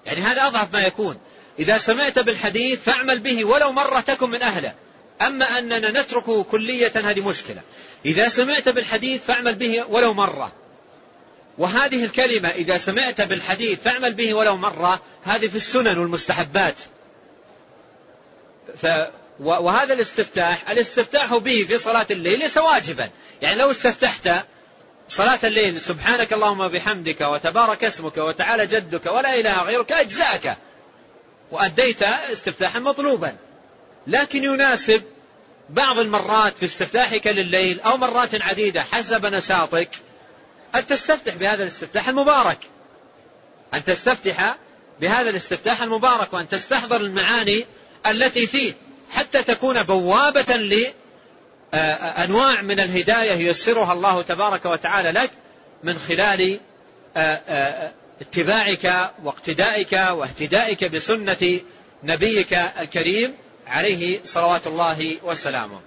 S1: يعني هذا أضعف ما يكون. إذا سمعت بالحديث فاعمل به ولو مرة تكن من أهله. أما أننا نتركه كلية هذه مشكلة. إذا سمعت بالحديث فاعمل به ولو مرة. وهذه الكلمة إذا سمعت بالحديث فاعمل به ولو مرة هذه في السنن والمستحبات. ف وهذا الاستفتاح الاستفتاح به في صلاة الليل ليس واجبا. يعني لو استفتحت صلاة الليل سبحانك اللهم وبحمدك وتبارك اسمك وتعالى جدك ولا إله غيرك أجزاك. وأديت استفتاحا مطلوبا. لكن يناسب بعض المرات في استفتاحك لليل أو مرات عديدة حسب نشاطك أن تستفتح بهذا الاستفتاح المبارك. أن تستفتح بهذا الاستفتاح المبارك وأن تستحضر المعاني التي فيه حتى تكون بوابة لأنواع من الهداية ييسرها الله تبارك وتعالى لك من خلال اتباعك واقتدائك واهتدائك بسنة نبيك الكريم عليه صلوات الله وسلامه.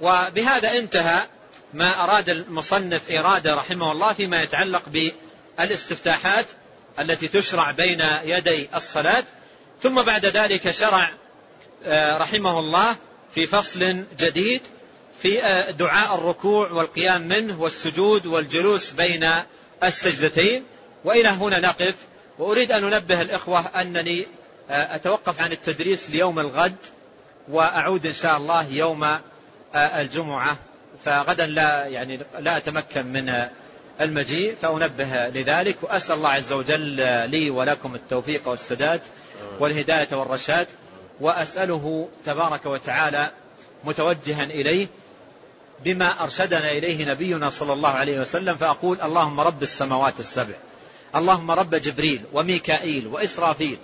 S1: وبهذا انتهى ما أراد المصنف إرادة رحمه الله فيما يتعلق بالاستفتاحات التي تشرع بين يدي الصلاة. ثم بعد ذلك شرع آه، رحمه الله في فصل جديد في آه، دعاء الركوع والقيام منه والسجود والجلوس بين السجدتين. وإلى هنا نقف وأريد أن أنبه الإخوة أنني آه، أتوقف عن التدريس ليوم الغد وأعود إن شاء الله يوم الجمعة فغدا لا يعني لا أتمكن من المجيء فأنبه لذلك وأسأل الله عز وجل لي ولكم التوفيق والسداد والهداية والرشاد وأسأله تبارك وتعالى متوجها إليه بما أرشدنا إليه نبينا صلى الله عليه وسلم فأقول اللهم رب السماوات السبع. اللهم رب جبريل وميكائيل وإسرافيل.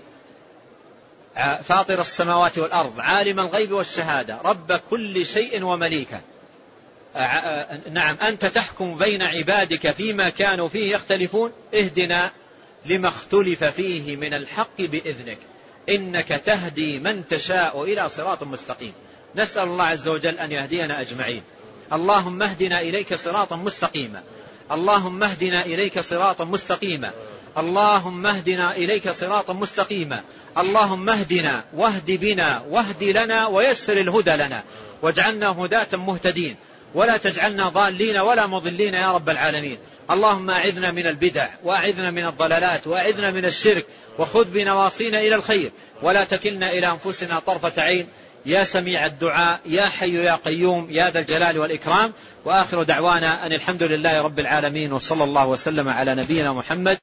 S1: فاطر السماوات والأرض عالم الغيب والشهادة رب كل شيء ومليكه. نعم أنت تحكم بين عبادك فيما كانوا فيه يختلفون؟ اهدنا لما اختلف فيه من الحق بإذنك. إنك تهدي من تشاء إلى صراط مستقيم. نسأل الله عز وجل أن يهدينا أجمعين. اللهم اهدنا إليك صراطا مستقيما. اللهم اهدنا إليك صراطا مستقيما. اللهم اهدنا إليك صراطا مستقيما. اللهم اهدنا واهد بنا واهد لنا ويسر الهدى لنا. واجعلنا هداة مهتدين. ولا تجعلنا ضالين ولا مضلين يا رب العالمين. اللهم أعذنا من البدع وأعذنا من الضلالات وأعذنا من الشرك. وخذ بنواصينا إلى الخير. ولا تكلنا إلى أنفسنا طرفة عين. يا سميع الدعاء يا حي يا قيوم يا ذا الجلال والإكرام. وآخر دعوانا أن الحمد لله رب العالمين وصلى الله وسلم على نبينا محمد